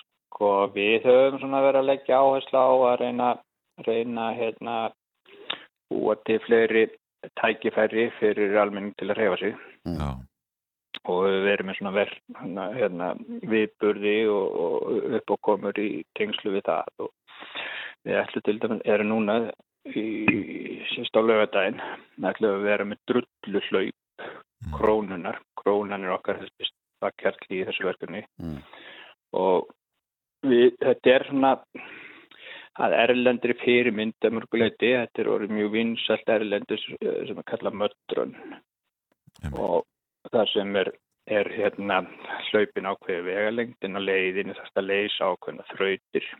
O: Sko við höfum svona verið að leggja áherslu á að reyna, reyna hérna búa til fleiri tækifæri fyrir almenning til að reyfa sig.
C: Já.
O: Og við erum með svona verð, hérna, hérna viðburði og, og uppákomur í tengslu við það og við ætlum til dæmis, erum núna síst á lögadaginn, við ætlum að vera með drullu hlaup krónunar, krónan er okkar þessi stakkerli í þessu verkefni.
D: Mm.
O: og við, þetta er svona að erlendri fyrirmynd að mörguleiti, þetta er orðið mjög vinsalt erlendur sem er kallað mötrun og það sem er, er hérna hlaupin ákveði vegalengdin og leiðin þess að leysa ákveðina þrautir.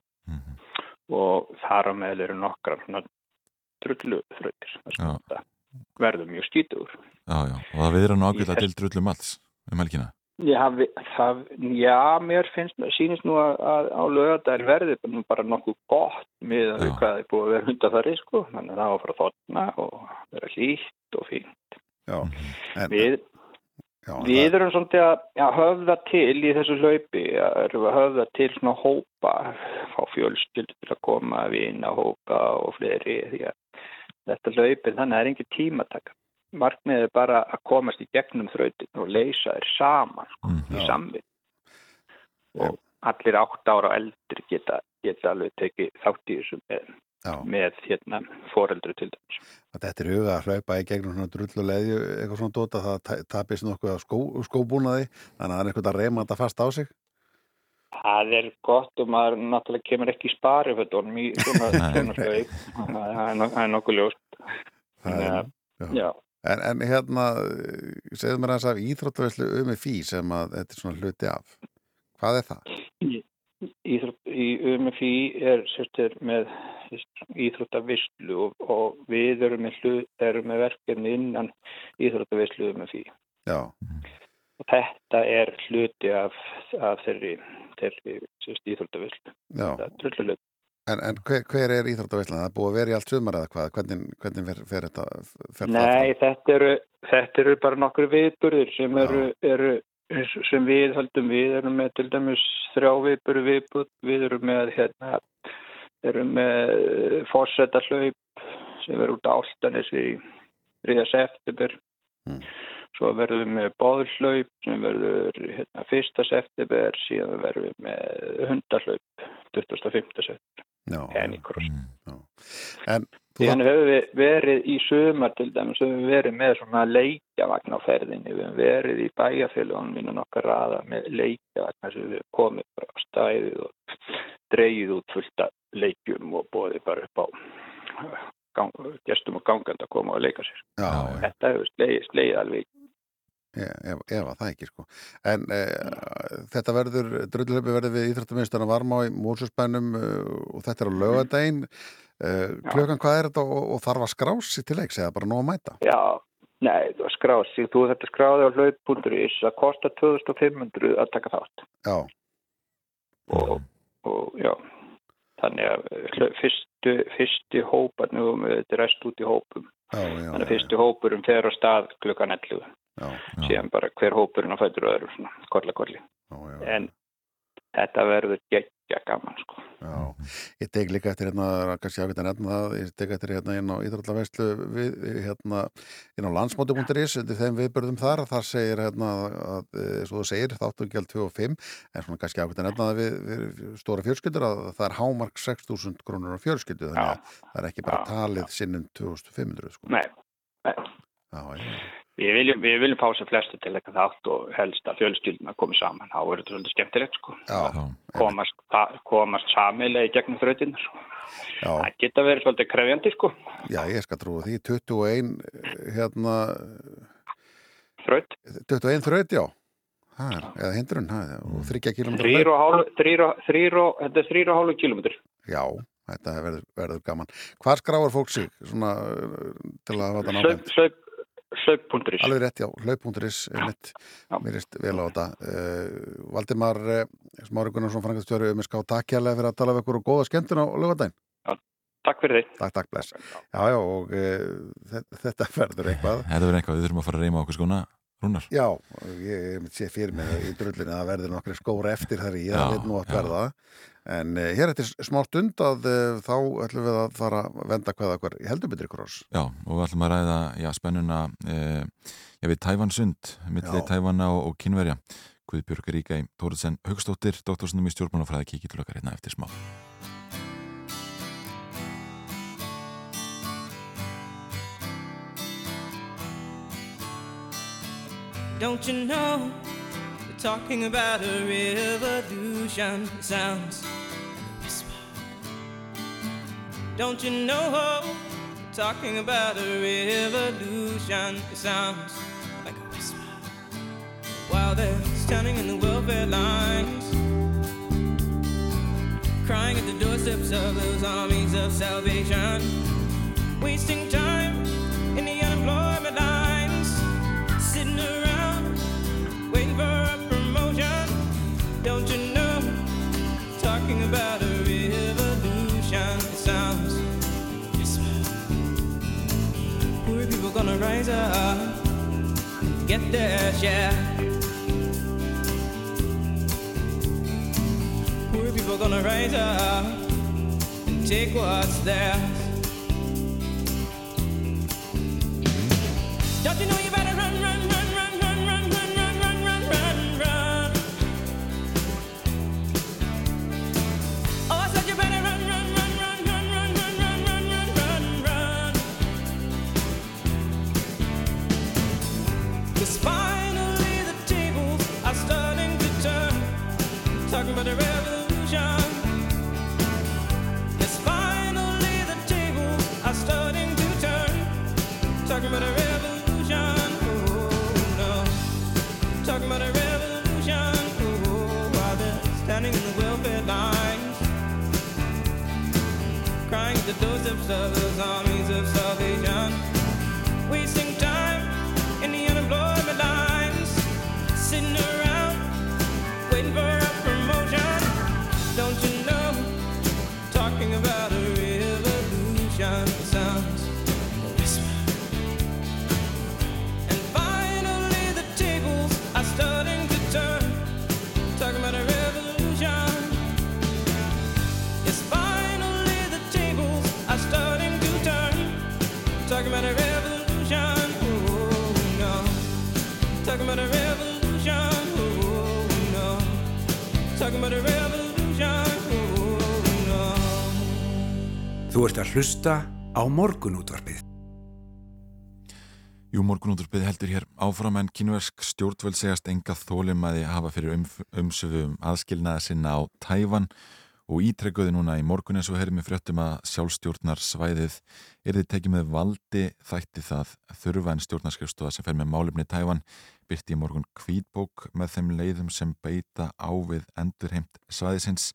O: Og þar á meðal eru nokkrar svona drullu þrautir
C: Já.
O: verður mjög skítugur
C: Já, já, og það viðra nú ágætlega til drullum alls um helgina.
O: Já, við, það, já, mér finnst, sýnist nú að, að á lögadaginn verði bara nokkuð gott með að við hvað er búið að vera hundafæri, sko, þannig að það var að fara að þotna og vera hlýtt og fínt.
D: Já, en,
O: Við,
D: já,
O: við erum svolítið að já, höfða til í þessu hlaupi, að erum að höfða til svona hópa, fá fjölskyldu til að koma, vina hópa og fleiri, því að þetta hlaupi, þannig að það er engin tímataka. Markmiðið er bara að komast í gegnum þrautin og leysa þér saman sko, í samvið. Og allir átt ára og eldri geta, geta alveg tekið þátt í þessu með
D: Já.
O: með hérna foreldri til dæmis.
D: að þetta er huga að hlaupa í gegnum svona drull og leðju eitthvað svona dóta það ta- tapist nokkuð á skó, skóbúnaði þannig að það er eitthvað að reyma þetta fast á sig
O: Það er gott og maður náttúrulega kemur ekki í spari fyrir honum í (laughs) svona, hlaup. Það er nokkuð ljóst. Já.
D: Já. En, en hérna, segðu mér aðeins af íþróttaverslu um fí sem að þetta er svona hluti af. Hvað er það?
O: Íþrótt, í UMFI er sérstur með íþróttavislu og, og við erum með, með verkefni innan íþróttavislu UMFI
D: Já,
O: og þetta er hluti af, af þeirri, þeirri sérst, íþróttavislu. Það er drulluleg.
D: En, en hver, hver er íþróttaverslan? Það er búið að vera í allt sumar eða hvað? Hvernig, hvernig fer, fer þetta? Fer
O: Nei, þetta eru, þetta eru bara nokkur viðburðir sem eru, eru sem við höldum við erum með til dæmis þrjá viðburði viðbúð, við erum með hérna, erum með fórsetta hlaup sem verður út á Áltanis í 3. september svo verðum við með bóðhlaup sem verður hérna, 1. september síðan verðum við með hundahlaup 25. september
D: Já,
O: Pennycross
D: En
O: Síðan höfum við verið í sumar til dæmis, við verið með svona leikjavagn á ferðinni, við höfum verið í bæjarfélagunum mínu nokkar raða með leikjavagn sem við höfum komið bara á stæðið og dreigið út fullt af leikjum og bóðið bara upp á gang, gestum og gangandi að koma og leika sér.
D: Já,
O: Þetta hefur slegið, slegið alveg.
D: Ef, að það ekki sko. En e, þetta verður drullhaupi verður við íþróttaminnstana Varmá í Mósusbænum e, og þetta er á lögadaginn e, (clears throat) klukkan hvað er þetta og, og þarf að skrási til leiks eða bara nóg að mæta?
O: Já, nei, sig, þú þetta skráði á hlaup.is að kosta 2500 að taka þátt.
D: Já,
O: og, og já þannig að hlau- fyrstu, fyrstu hóparnir og þetta er rest út í hópum.
D: Já, já,
O: þannig að fyrstu hópurum fer á stað klukkan 11
D: já,
O: síðan bara hver hópurinn á fættur og öðru svona kolla kolli en þetta verður geggja gaman sko
D: já. Ég tek líka eftir hérna kannski að nefna það, ég tek eftir hérna inn á Íþróttaverslu við, hérna inn á landsmóti.is, þeim viðbörðum þar þar segir hérna að, e, svo þú segir þáttungjald 2 og 5 en svona kannski að nefna það við, við stóra fjölskyldur að það er hámark 6.000 krónur á fjölskyldu þannig að það er ekki bara talið sinnum 2.500 sko.
O: Nei, nei.
D: Já, já.
O: Við viljum, við viljum fá sér flestu til eitthvað þátt og helst að fjölskylduna komi saman. Þá verður þetta svolítið skemmtilegt sko.
D: Já,
O: komast, komast samilega í gegnum þrautinnar sko.
D: Já.
O: það geta verið svolítið krefjandi sko.
D: Já, ég skal trúa því. 21 hérna
O: Þraut.
D: 21 þraut, já. Það er, eða hindrun, það er, og þryggja kilómetra
O: þrýr og hálf, þrýr og, þrýr og, þetta er þrýr og hálfu kilometr
D: Já, þetta verður, verður gaman. Hvað skráar fólk sig svona, til að hafa þetta nákvæmt?
O: Hlaup, hlaup.is
D: Alveg rétt, já, hlaup.is er mér erst vel á þetta uh, Valdimar uh, Smári Gunnarsson, frangastjóri um ská takk hérlega fyrir að tala við ykkur og góða skemmtun á lögadaginn
O: Takk fyrir þig
D: Takk, takk, bless Já, já, og uh, þetta, verður eitthvað
C: Þetta verður eitthvað, við þurfum að fara að reyma okkur skona Rúnar
D: Já, ég, ég sé fyrir mig í drullinu að verður nokkri skóra eftir þar í,
C: Já,
D: það veit nú að verða en uh, hér eftir smá stund að uh, þá ætlum við að fara að venda hvað okkur í heldur betri kross
C: Já, og við ætlum að ræða já, spennuna eh, ég veit Tævan sund milli
D: Já.
C: Tævana og, og Kínverja. Guðbjörg Ríkæ Tóruðsen Haugstóttir doktorsnum í stjórnmálafræði kikið til okkar hérna eftir smá.
P: Don't you know talking about a revolution? Sounds like a whisper. Don't you know talking about a revolution? Sounds like a whisper. While they're standing in the welfare lines, crying at the doorsteps of those armies of salvation, wasting time share. Poor people gonna rise up and take what's theirs.
B: Að hlusta á morgunútvarpið.
C: Jú, morgunútturpið heldur hér áfram en kínversk stjórnvöld segast enga þólimaði hafa fyrir um, umsöfu um aðskilnaða sinna á Tævan og ítrekkuði núna í morgun eins og herri með fréttum að sjálfstjórnar svæðið er þið tekið með valdi þætti það þurfa en stjórnarskrifstofa sem fer með málefni Tævan byrti í morgun kvítbók með þeim leiðum sem beita á við endurheimt svæðisins.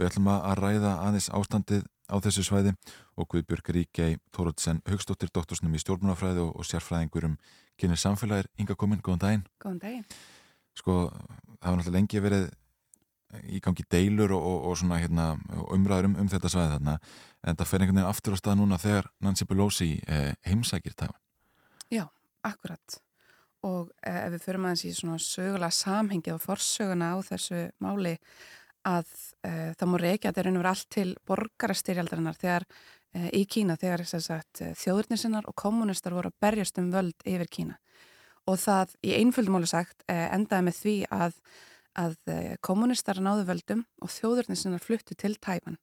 C: Við ætlum að ræða aðeins ástandið á þessu svæði og Guðbjörg Ríkei Tórótsen Haugstóttir doktorsnum í stjórnmálafræði og, og sérfræðingur um kynir samfélagir. Inga komin, góðan daginn.
Q: Góðan daginn.
C: Sko, það var náttúrulega lengi verið í gangi deilur og, og, og svona hérna, umræður um, um þetta svæði þarna en það fer einhvern veginn aftur á stað núna þegar Nancy Pelosi eh, heimsækir Tævan.
Q: Já, akkurat. Og eh, ef við förum aðeins í svona sögulega samhengi og forsöguna á þessu máli að uh, það múr reykja að það er allt til borgarastyrjaldarinnar þegar uh, í Kína þegar sagt, þjóðurnisinnar og kommunistar voru að berjast um völd yfir Kína. Og það í einföldumáli sagt endaði með því að, að kommunistar náðu völdum og þjóðurnisinnar fluttu til Tæpan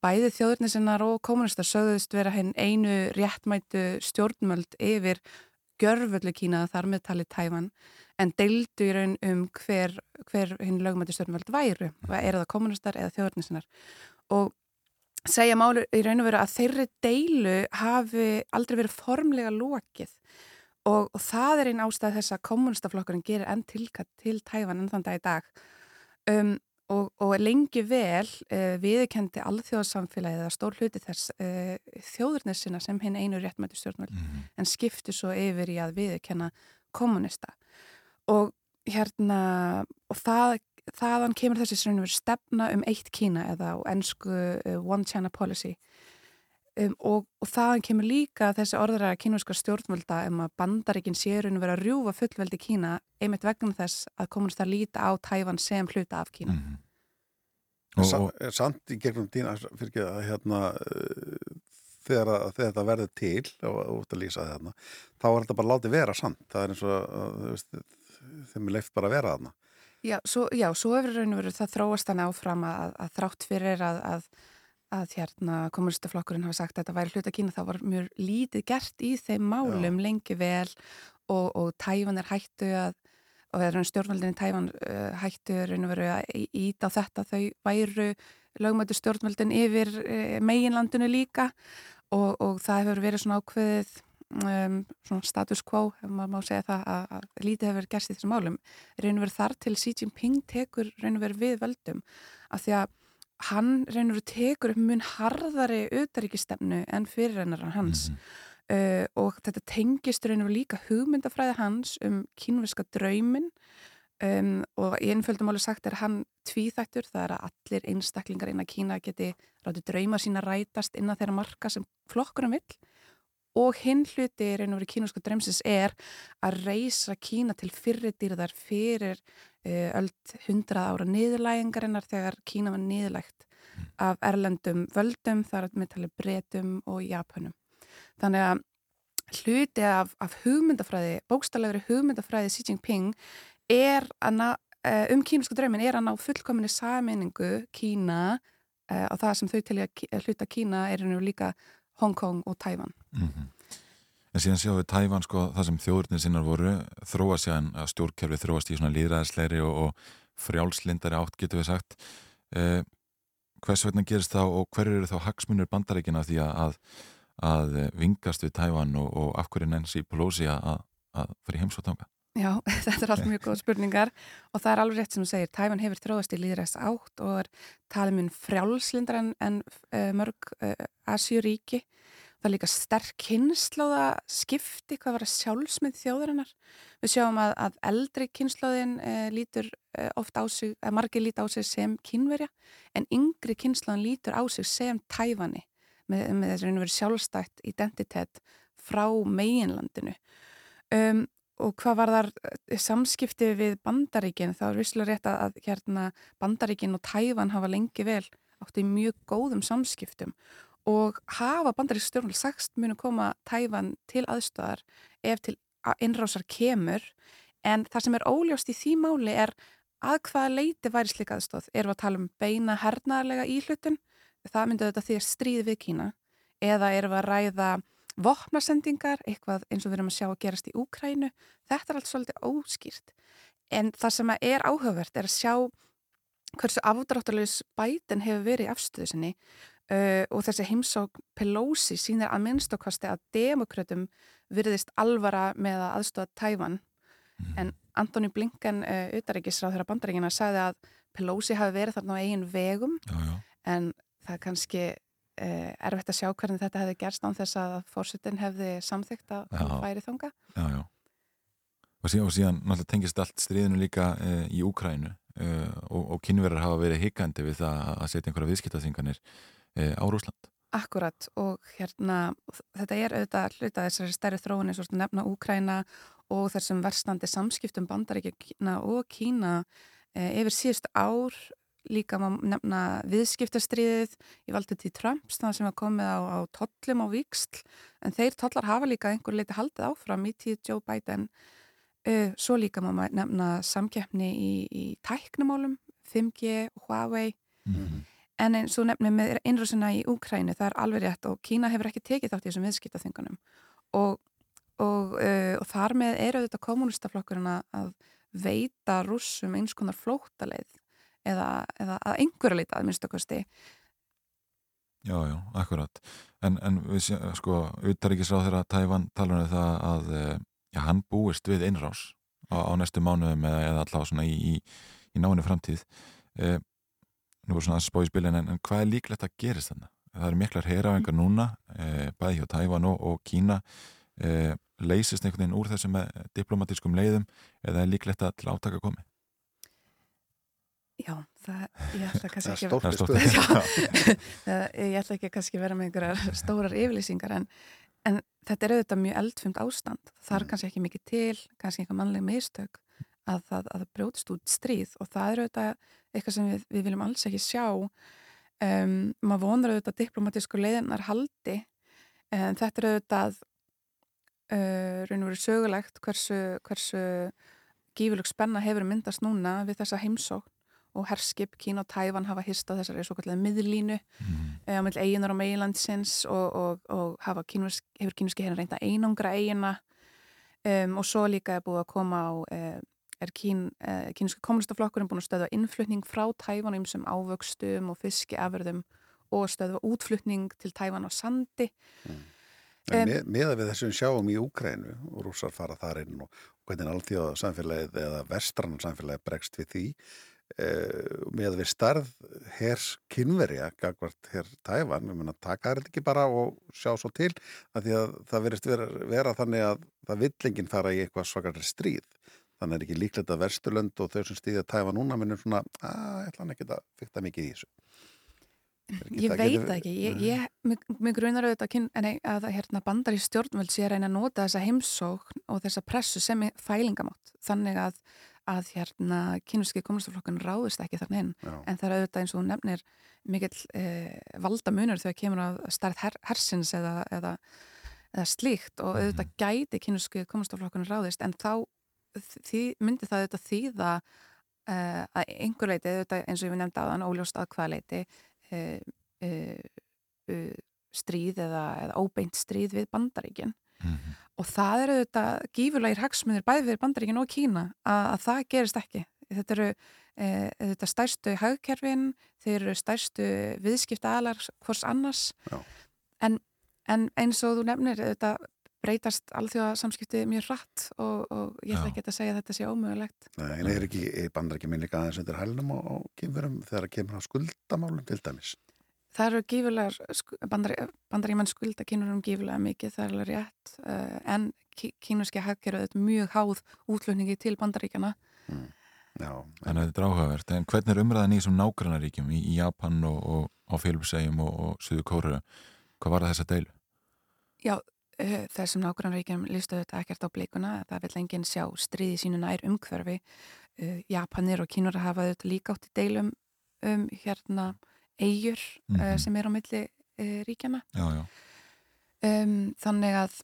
Q: bæði þjóðurnisinnar og kommunistar sögðust vera henn einu réttmætu stjórnmöld yfir gjörföldu Kína þar með tali Tævan en deildu í raun um hver, hver hinn lögmætti stjórnvöld væru. Og er það kommunistar eða þjóðurnisinnar og segja málu í raun og veru að þeirri deilu hafi aldrei verið formlega lokið. Og, og það er einn ástæð þess að kommunistaflokkurinn gerir enn tilkatt til Tævan enn þann dag í dag. Um, og, og lengi vel uh, viðkendi alþjóðsamfélagið að stór hluti þess uh, þjóðurnisina sem hinn einu réttmætti stjórnvöld
C: Mhm.
Q: en skipti svo yfir í að viðkenna kommunista og hérna og það, þaðan kemur þessi stefna um eitt Kína eða á ennsku uh, One China Policy um, og, og þaðan kemur líka þessi orðræða kínverska stjórnvölda um að bandaríkin séur verið að rjúfa fullveldi Kína einmitt vegna þess að komunist að líta á Tævan sem hluta af Kína.
C: Mhm.
D: Og, Sa, er samt í gegnum tína fyrir ekki að hérna uh, þegar, að, þegar þetta verður til og út að lýsa þarna þá er þetta bara látið vera samt. Það er eins og að, þú veist, þeim er leift bara að vera þarna.
Q: Já, svo, já, svo hefur raun og verið það þróast hann áfram að, að þrátt fyrir að, að, að hérna kommunistaflokkurinn hafa sagt að þetta væri hluta Kína þá var mjög lítið gert í þeim málum lengi vel og, og Tævan er hættu að og er stjórnvöldin í Tævan uh, hættu að íta á þetta. Þau væru lögmættu stjórnvöldin yfir uh, meginlandinu líka og, og það hefur verið svona ákveðið um, svona status quo, ef maður má segja það að, að lítið hefur gerst í þessum málum. Og verið þar til Xi Jinping tekur og verið við völdum af því að hann raun og tekur upp mun harðari utaríkistefnu en fyrirrennar hans. Uh, og þetta tengist raun og líka hugmyndafræði hans um kínverska draumin um, og í einföldum áli sagt er hann tvíþættur, það er að allir einstaklingar innan Kína geti rátti drauma sína rætast innan þeirra marka sem flokkurum vill. Og hinn hluti raun og verið kínverska draumsins er að reysa Kína til fyrri dýrðar fyrir öll hundrað ára niðurlægingarinnar þegar Kína var niðurlægt af erlendum völdum, þar að með tali breytum og japanum. Þannig að hluti af, af hugmyndafræði, bókstaflegri hugmyndafræði Xi Jinping er að ná, uh, um kínusku draumin er að ná fullkominni saminningu Kína uh, og það sem þau til að hluta Kína er nú líka Hong Kong og Tævan.
C: Mhm. En síðan sjáum við Tævan sko það sem þjóðurnir sinnar voru þróa séðan að stjórnkerfi þróast í svona líðræðisleiri og, og frjálslindari átt getur við sagt. Eh, hvers vegna gerist þá og hver eru þá hagsmunur bandaríkina því að, að, að vingast við Tævan og, og af hverju Nancy Pelosi að, að fyrir heimsóttanga?
Q: Já, (laughs) þetta er allt mjög góð spurningar og það er alveg rétt sem þú segir, Tævan hefur þróast í líðræðs átt og er talið mun frjálslindar en, en uh, mörg uh, Asjuríki. Það er líka sterk kynnslóða skipti hvað var að sjálfsmynd þjóðarinnar. Við sjáum að, að eldri kynnslóðin uh, lítur uh, oft á sig, að margir lítur á sig sem kynverja en yngri kynnslóðin lítur á sig sem Tævani með, með þess að verið sjálfstætt identitet frá meginlandinu. Um, og hvað var þar samskipti við bandaríkin þá er visslega rétt að, að hérna, bandaríkin og Tævan hafa lengi vel átti mjög góðum samskiptum og hafa bandarík stjórnul sagst munu koma Tævan til aðstöðar ef til innrásar kemur. En það sem er óljóst í því máli er að hvaða leiti væri slika aðstöð erum við að tala um beina hernaðarlega íhlutun? Það myndi þetta því að stríði við Kína. Eða erum við að ræða vopnasendingar, eitthvað eins og við erum að sjá að gerast í Úkrænu, þetta er allt svolítið óskýrt. En það sem er áhugavert er að sjá hversu afdráttarlegs bætin hefur verið í afstöðu sinni uh, og þessi heimsók Pelosi sínir að minnstokkasti að demokrautum virðist alvara með að aðstofa Tævan en Antoni Blinken, uh, utaríkisráð þeirra bandaríkina, sagði að Pelosi hafi verið þarna á eigin vegum
C: já, já.
Q: en það er kannski uh, erfitt að sjá hvernig þetta hefði gerst án þess að fórsetin hefði samþygt að færi þanga.
C: já. Og síðan, og síðan náttúrulega tengist allt stríðinu líka í Úkrænu og, og kynverðar hafa verið higgandi við það að setja einhverja viðskiptaþinganir á Rúsland.
Q: Akkurat og hérna þetta er auðvitað hluta þessari stærri þróun eins og nefna Úkræna og þessum verstandi samskiptum bandaríkina og Kína e, yfir síðust ár. Líka má nefna viðskiptastriðið í valdi til Trumps það sem var komið á, á tollum á viksl en þeir tollar hafa líka einhver leiti haldið áfram í tíð Joe Biden. Uh, svo líka má maður nefna samkeppni í, í tæknumálum 5G og Huawei En eins og nefnir með innrúsina í Úkrænu, það er alveg rétt og Kína hefur ekki tekið þátt í þessum viðskiptaþingunum og, og, uh, og þar með er auðvitað kommunistaflokkurinn að- veita rússum eins konar flóttaleið eða, eða að einhverja leita að minnstakosti.
C: Já, já, akkurat. En, en við sko, utaríkisráð þeirra Tævan talar um það að e, já, hann búist við innrás á, á næstu mánuðum eða, eða allavega svona í, í, í náinu framtíð. E, nú er svona að spá í spilin en, en hvað er líklegt að gerist þannig? Það eru miklar heyravengar núna, e, bæði hjá Tævan og, og Kína. E, leysist einhvern veginn úr þessum eh, diplomatískum leiðum eða er líklegt að til átaka komi?
Q: Já, það, ég ætla (laughs) kannski
C: Það
Q: ekki
C: stórt
Q: að (laughs) (laughs) ég ætla ekki kannski að vera með einhverjar stórar yfirlýsingar en, en þetta er auðvitað mjög eldfumt ástand. Það er kannski ekki mikið til, kannski einhver mannleg mistök að það, að það brjótist út stríð og það er auðvitað eitthvað sem við, við viljum alls ekki sjá. Um, maður vonar auðvitað að diplomatísku leiðinar haldi en þetta er auðvitað uh, raun og verið sögulegt hversu, hversu gífurleg spenna hefur myndast núna við þessa heimsókn og herskip Kína og Tævan hafa hist á þessari svo kallega miðlínu mm. á mill eiginar og meilandsins og, og, og hafa kínversk, hefur kínverski hérna reynda einangra eigina um, og svo líka er búið að koma á uh, er kín, uh, kínverski kommunistaflokkurinn búin að stöðva innflutning frá Tævan um sem ávöxtum og fiskiafurðum og stöðva útflutning til Tævan á sandi.
D: En
Q: Em,
D: með, meða við þessum sjáum í Úkrænu og rússar fara þar inn og hvernig alþjóða samfélagið eða vestrann samfélagið bregst við því eh, með við starð hers kynverja, gagvart hér Tævan, við munum að taka þetta ekki bara og sjá svo til, að því að það verist vera, vera þannig að það vill enginn fara í eitthvað svakar stríð þannig er ekki líklegt að Vesturlönd og þau sem stýðja Tævan núna munum svona, að ég ætla hann ekki að fykta mikið í þessu.
Q: Ég veit það ekki, ég, ég, mig, grunar auðvitað að, kyn- nei, að hérna, bandar í stjórnvöld sé að reyna að nota þessa heimsókn og þessa pressu sem er fælingamátt. Þannig að, að hérna, kynverski kommunistaflokkun ráðist ekki þarna inn.
D: Já.
Q: en það er auðvitað eins og nefnir mikill eh, valda munur þegar kemur að starð her, hersins eða, eða, eða slíkt. Og auðvitað gæti kynverski kommunistaflokkun ráðist en þá því, myndi það auðvitað þýða uh, að einhver leiti, auðvitað, eins og ég nefndi aðan óljóst að hvaða leiti uh, uh, uh, stríð eða, eða óbeint stríð við bandaríkin. Og það eru þetta gífurlegir hagsmunir bæði fyrir bandaríkin og Kína að, að það gerist ekki. Þetta eru uh, þetta stærstu hagkerfin þeir eru stærstu viðskipta aðlar hvors annars.
D: Já.
Q: en, en eins og þú nefnir þetta breytast alþjóðasamskipti mjög hratt og, og ég ætla ekki að segja að þetta sé ómögulegt.
D: Nei, en er ekki bandar ekki minn líka aðeins undir hælnum og, og kemur þegar það kemur á skuldamálum til dæmis?
Q: Það eru gífulegar, bandar, bandarímann skulda kínurum gífulega mikið, það er alveg rétt, uh, en kí- kínurski hagkerfið er mjög háð útlutningi til bandaríkjana.
D: Já.
C: Þannig að þetta er áhugavert. En hvernig er umræðan í þessum nágrannaríkjum, í, í Japan og, og á Félupsegjum og, og Suðu Kóru? Hvað var það þessa deilu?
Q: Já, þessum nágrannríkjum listu þetta ekkert á blikuna, það vil enginn sjá stríði sínu nær umhverfi. Uh, Japanir og Kínur hafa þetta líka átt í deilum um hérna eigur uh,
C: Mhm.
Q: sem er á milli uh, ríkjana.
C: Já, já.
Q: Um, þannig að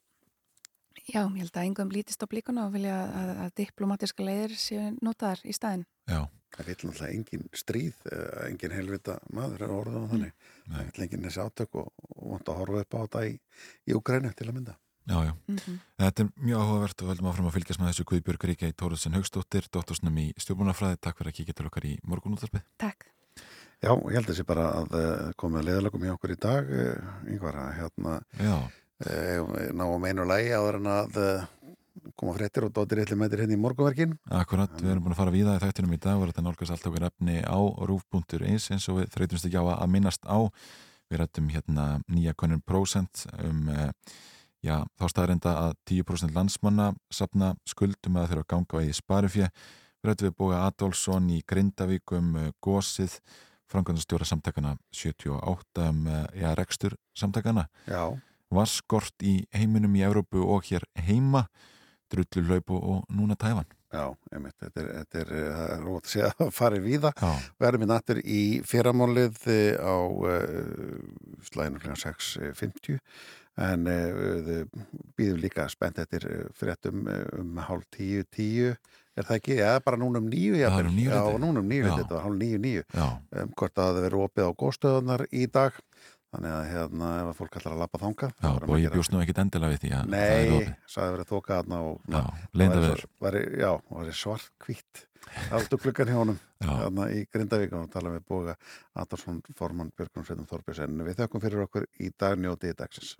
Q: já, ég held að engum lítist á blikuna og vilja að, að diplomatiska leiðir séu notaðar í staðin.
C: Já.
D: Það vil náttúrulega engin stríð, eh, engin helvita maður er orðan á þannig. Það vil engin þessi átök og, og vant að horfa upp á þetta í, í Ukrænu til að mynda.
C: Já, já.
Q: Mhm.
C: Þetta er mjög áhugavert og höldum áfram að fylgjast með þessu Guðbjörg Ríkja í Tóruðsson Haugstóttir, doktorsnum í stjórnbúnafræði. Takk fyrir að kíkja til okkar í morgunúttarpið.
Q: Takk.
D: Já, ég held þessi bara að uh, koma að leðalagum í okkur í dag, yngvar að hérna
C: Já.
D: ná að meinu lægi áður en að koma fréttir og dóttir eitthvað með hérna í morgunverkin.
C: Akkurat, við erum búin að fara víða í þættinum í dag og þetta nálgast allt okkar efni á rúf.is eins og við þreytumst ekki á að minnast á. Við rættum hérna nýja konun prósent um uh, já, þá staðrenda að 10% landsmanna sapna skuldum að þeirra ganga á í sparifjö. Við rættum við búið Adolfsson í Grindavíkum gósið framkvæmdastjóra samtakana 78 um uh, já, rekstur samtakana.
D: Já.
C: Var skort í heiminum í Evrópu og hér heima drullu hlaup og, og núna tæfan.
D: Já, einmitt, þetta er, þetta er, eh, það er rót að segja að fara.
C: Já.
D: Við erum í nattur í fyrramálið eh, á uh, slæðinu kl. 6.50 en uh, við býðum líka spennt eftir eh, fréttum eh, um hálf tíu, tíu er það ekki? Já, bara núna um nýju
C: Já,
D: jafnvel.
C: um
D: Já, núna um nýju
C: Já.
D: þetta var hálf nýju, nýju
C: Já.
D: um, hvort að það veri opið á góðstöðunar í dag þannig að hérna ef að fólk ætlar að lappa þangað þá
C: Já,
D: er
C: og
D: að
C: ég bjóst nú ekkit endilega við því að það er
D: Nei, sagði verið þoka þarna og
C: Já, leyndarveður.
D: væri, Já, væri svart kvítt allt og klukkan hjá honum
C: Já.
D: þarna í Grindavík og tala við Boga Atarsson, formann Björgun Sveitum Þorbjörns en við þökkum fyrir okkur í dag njótið dagsins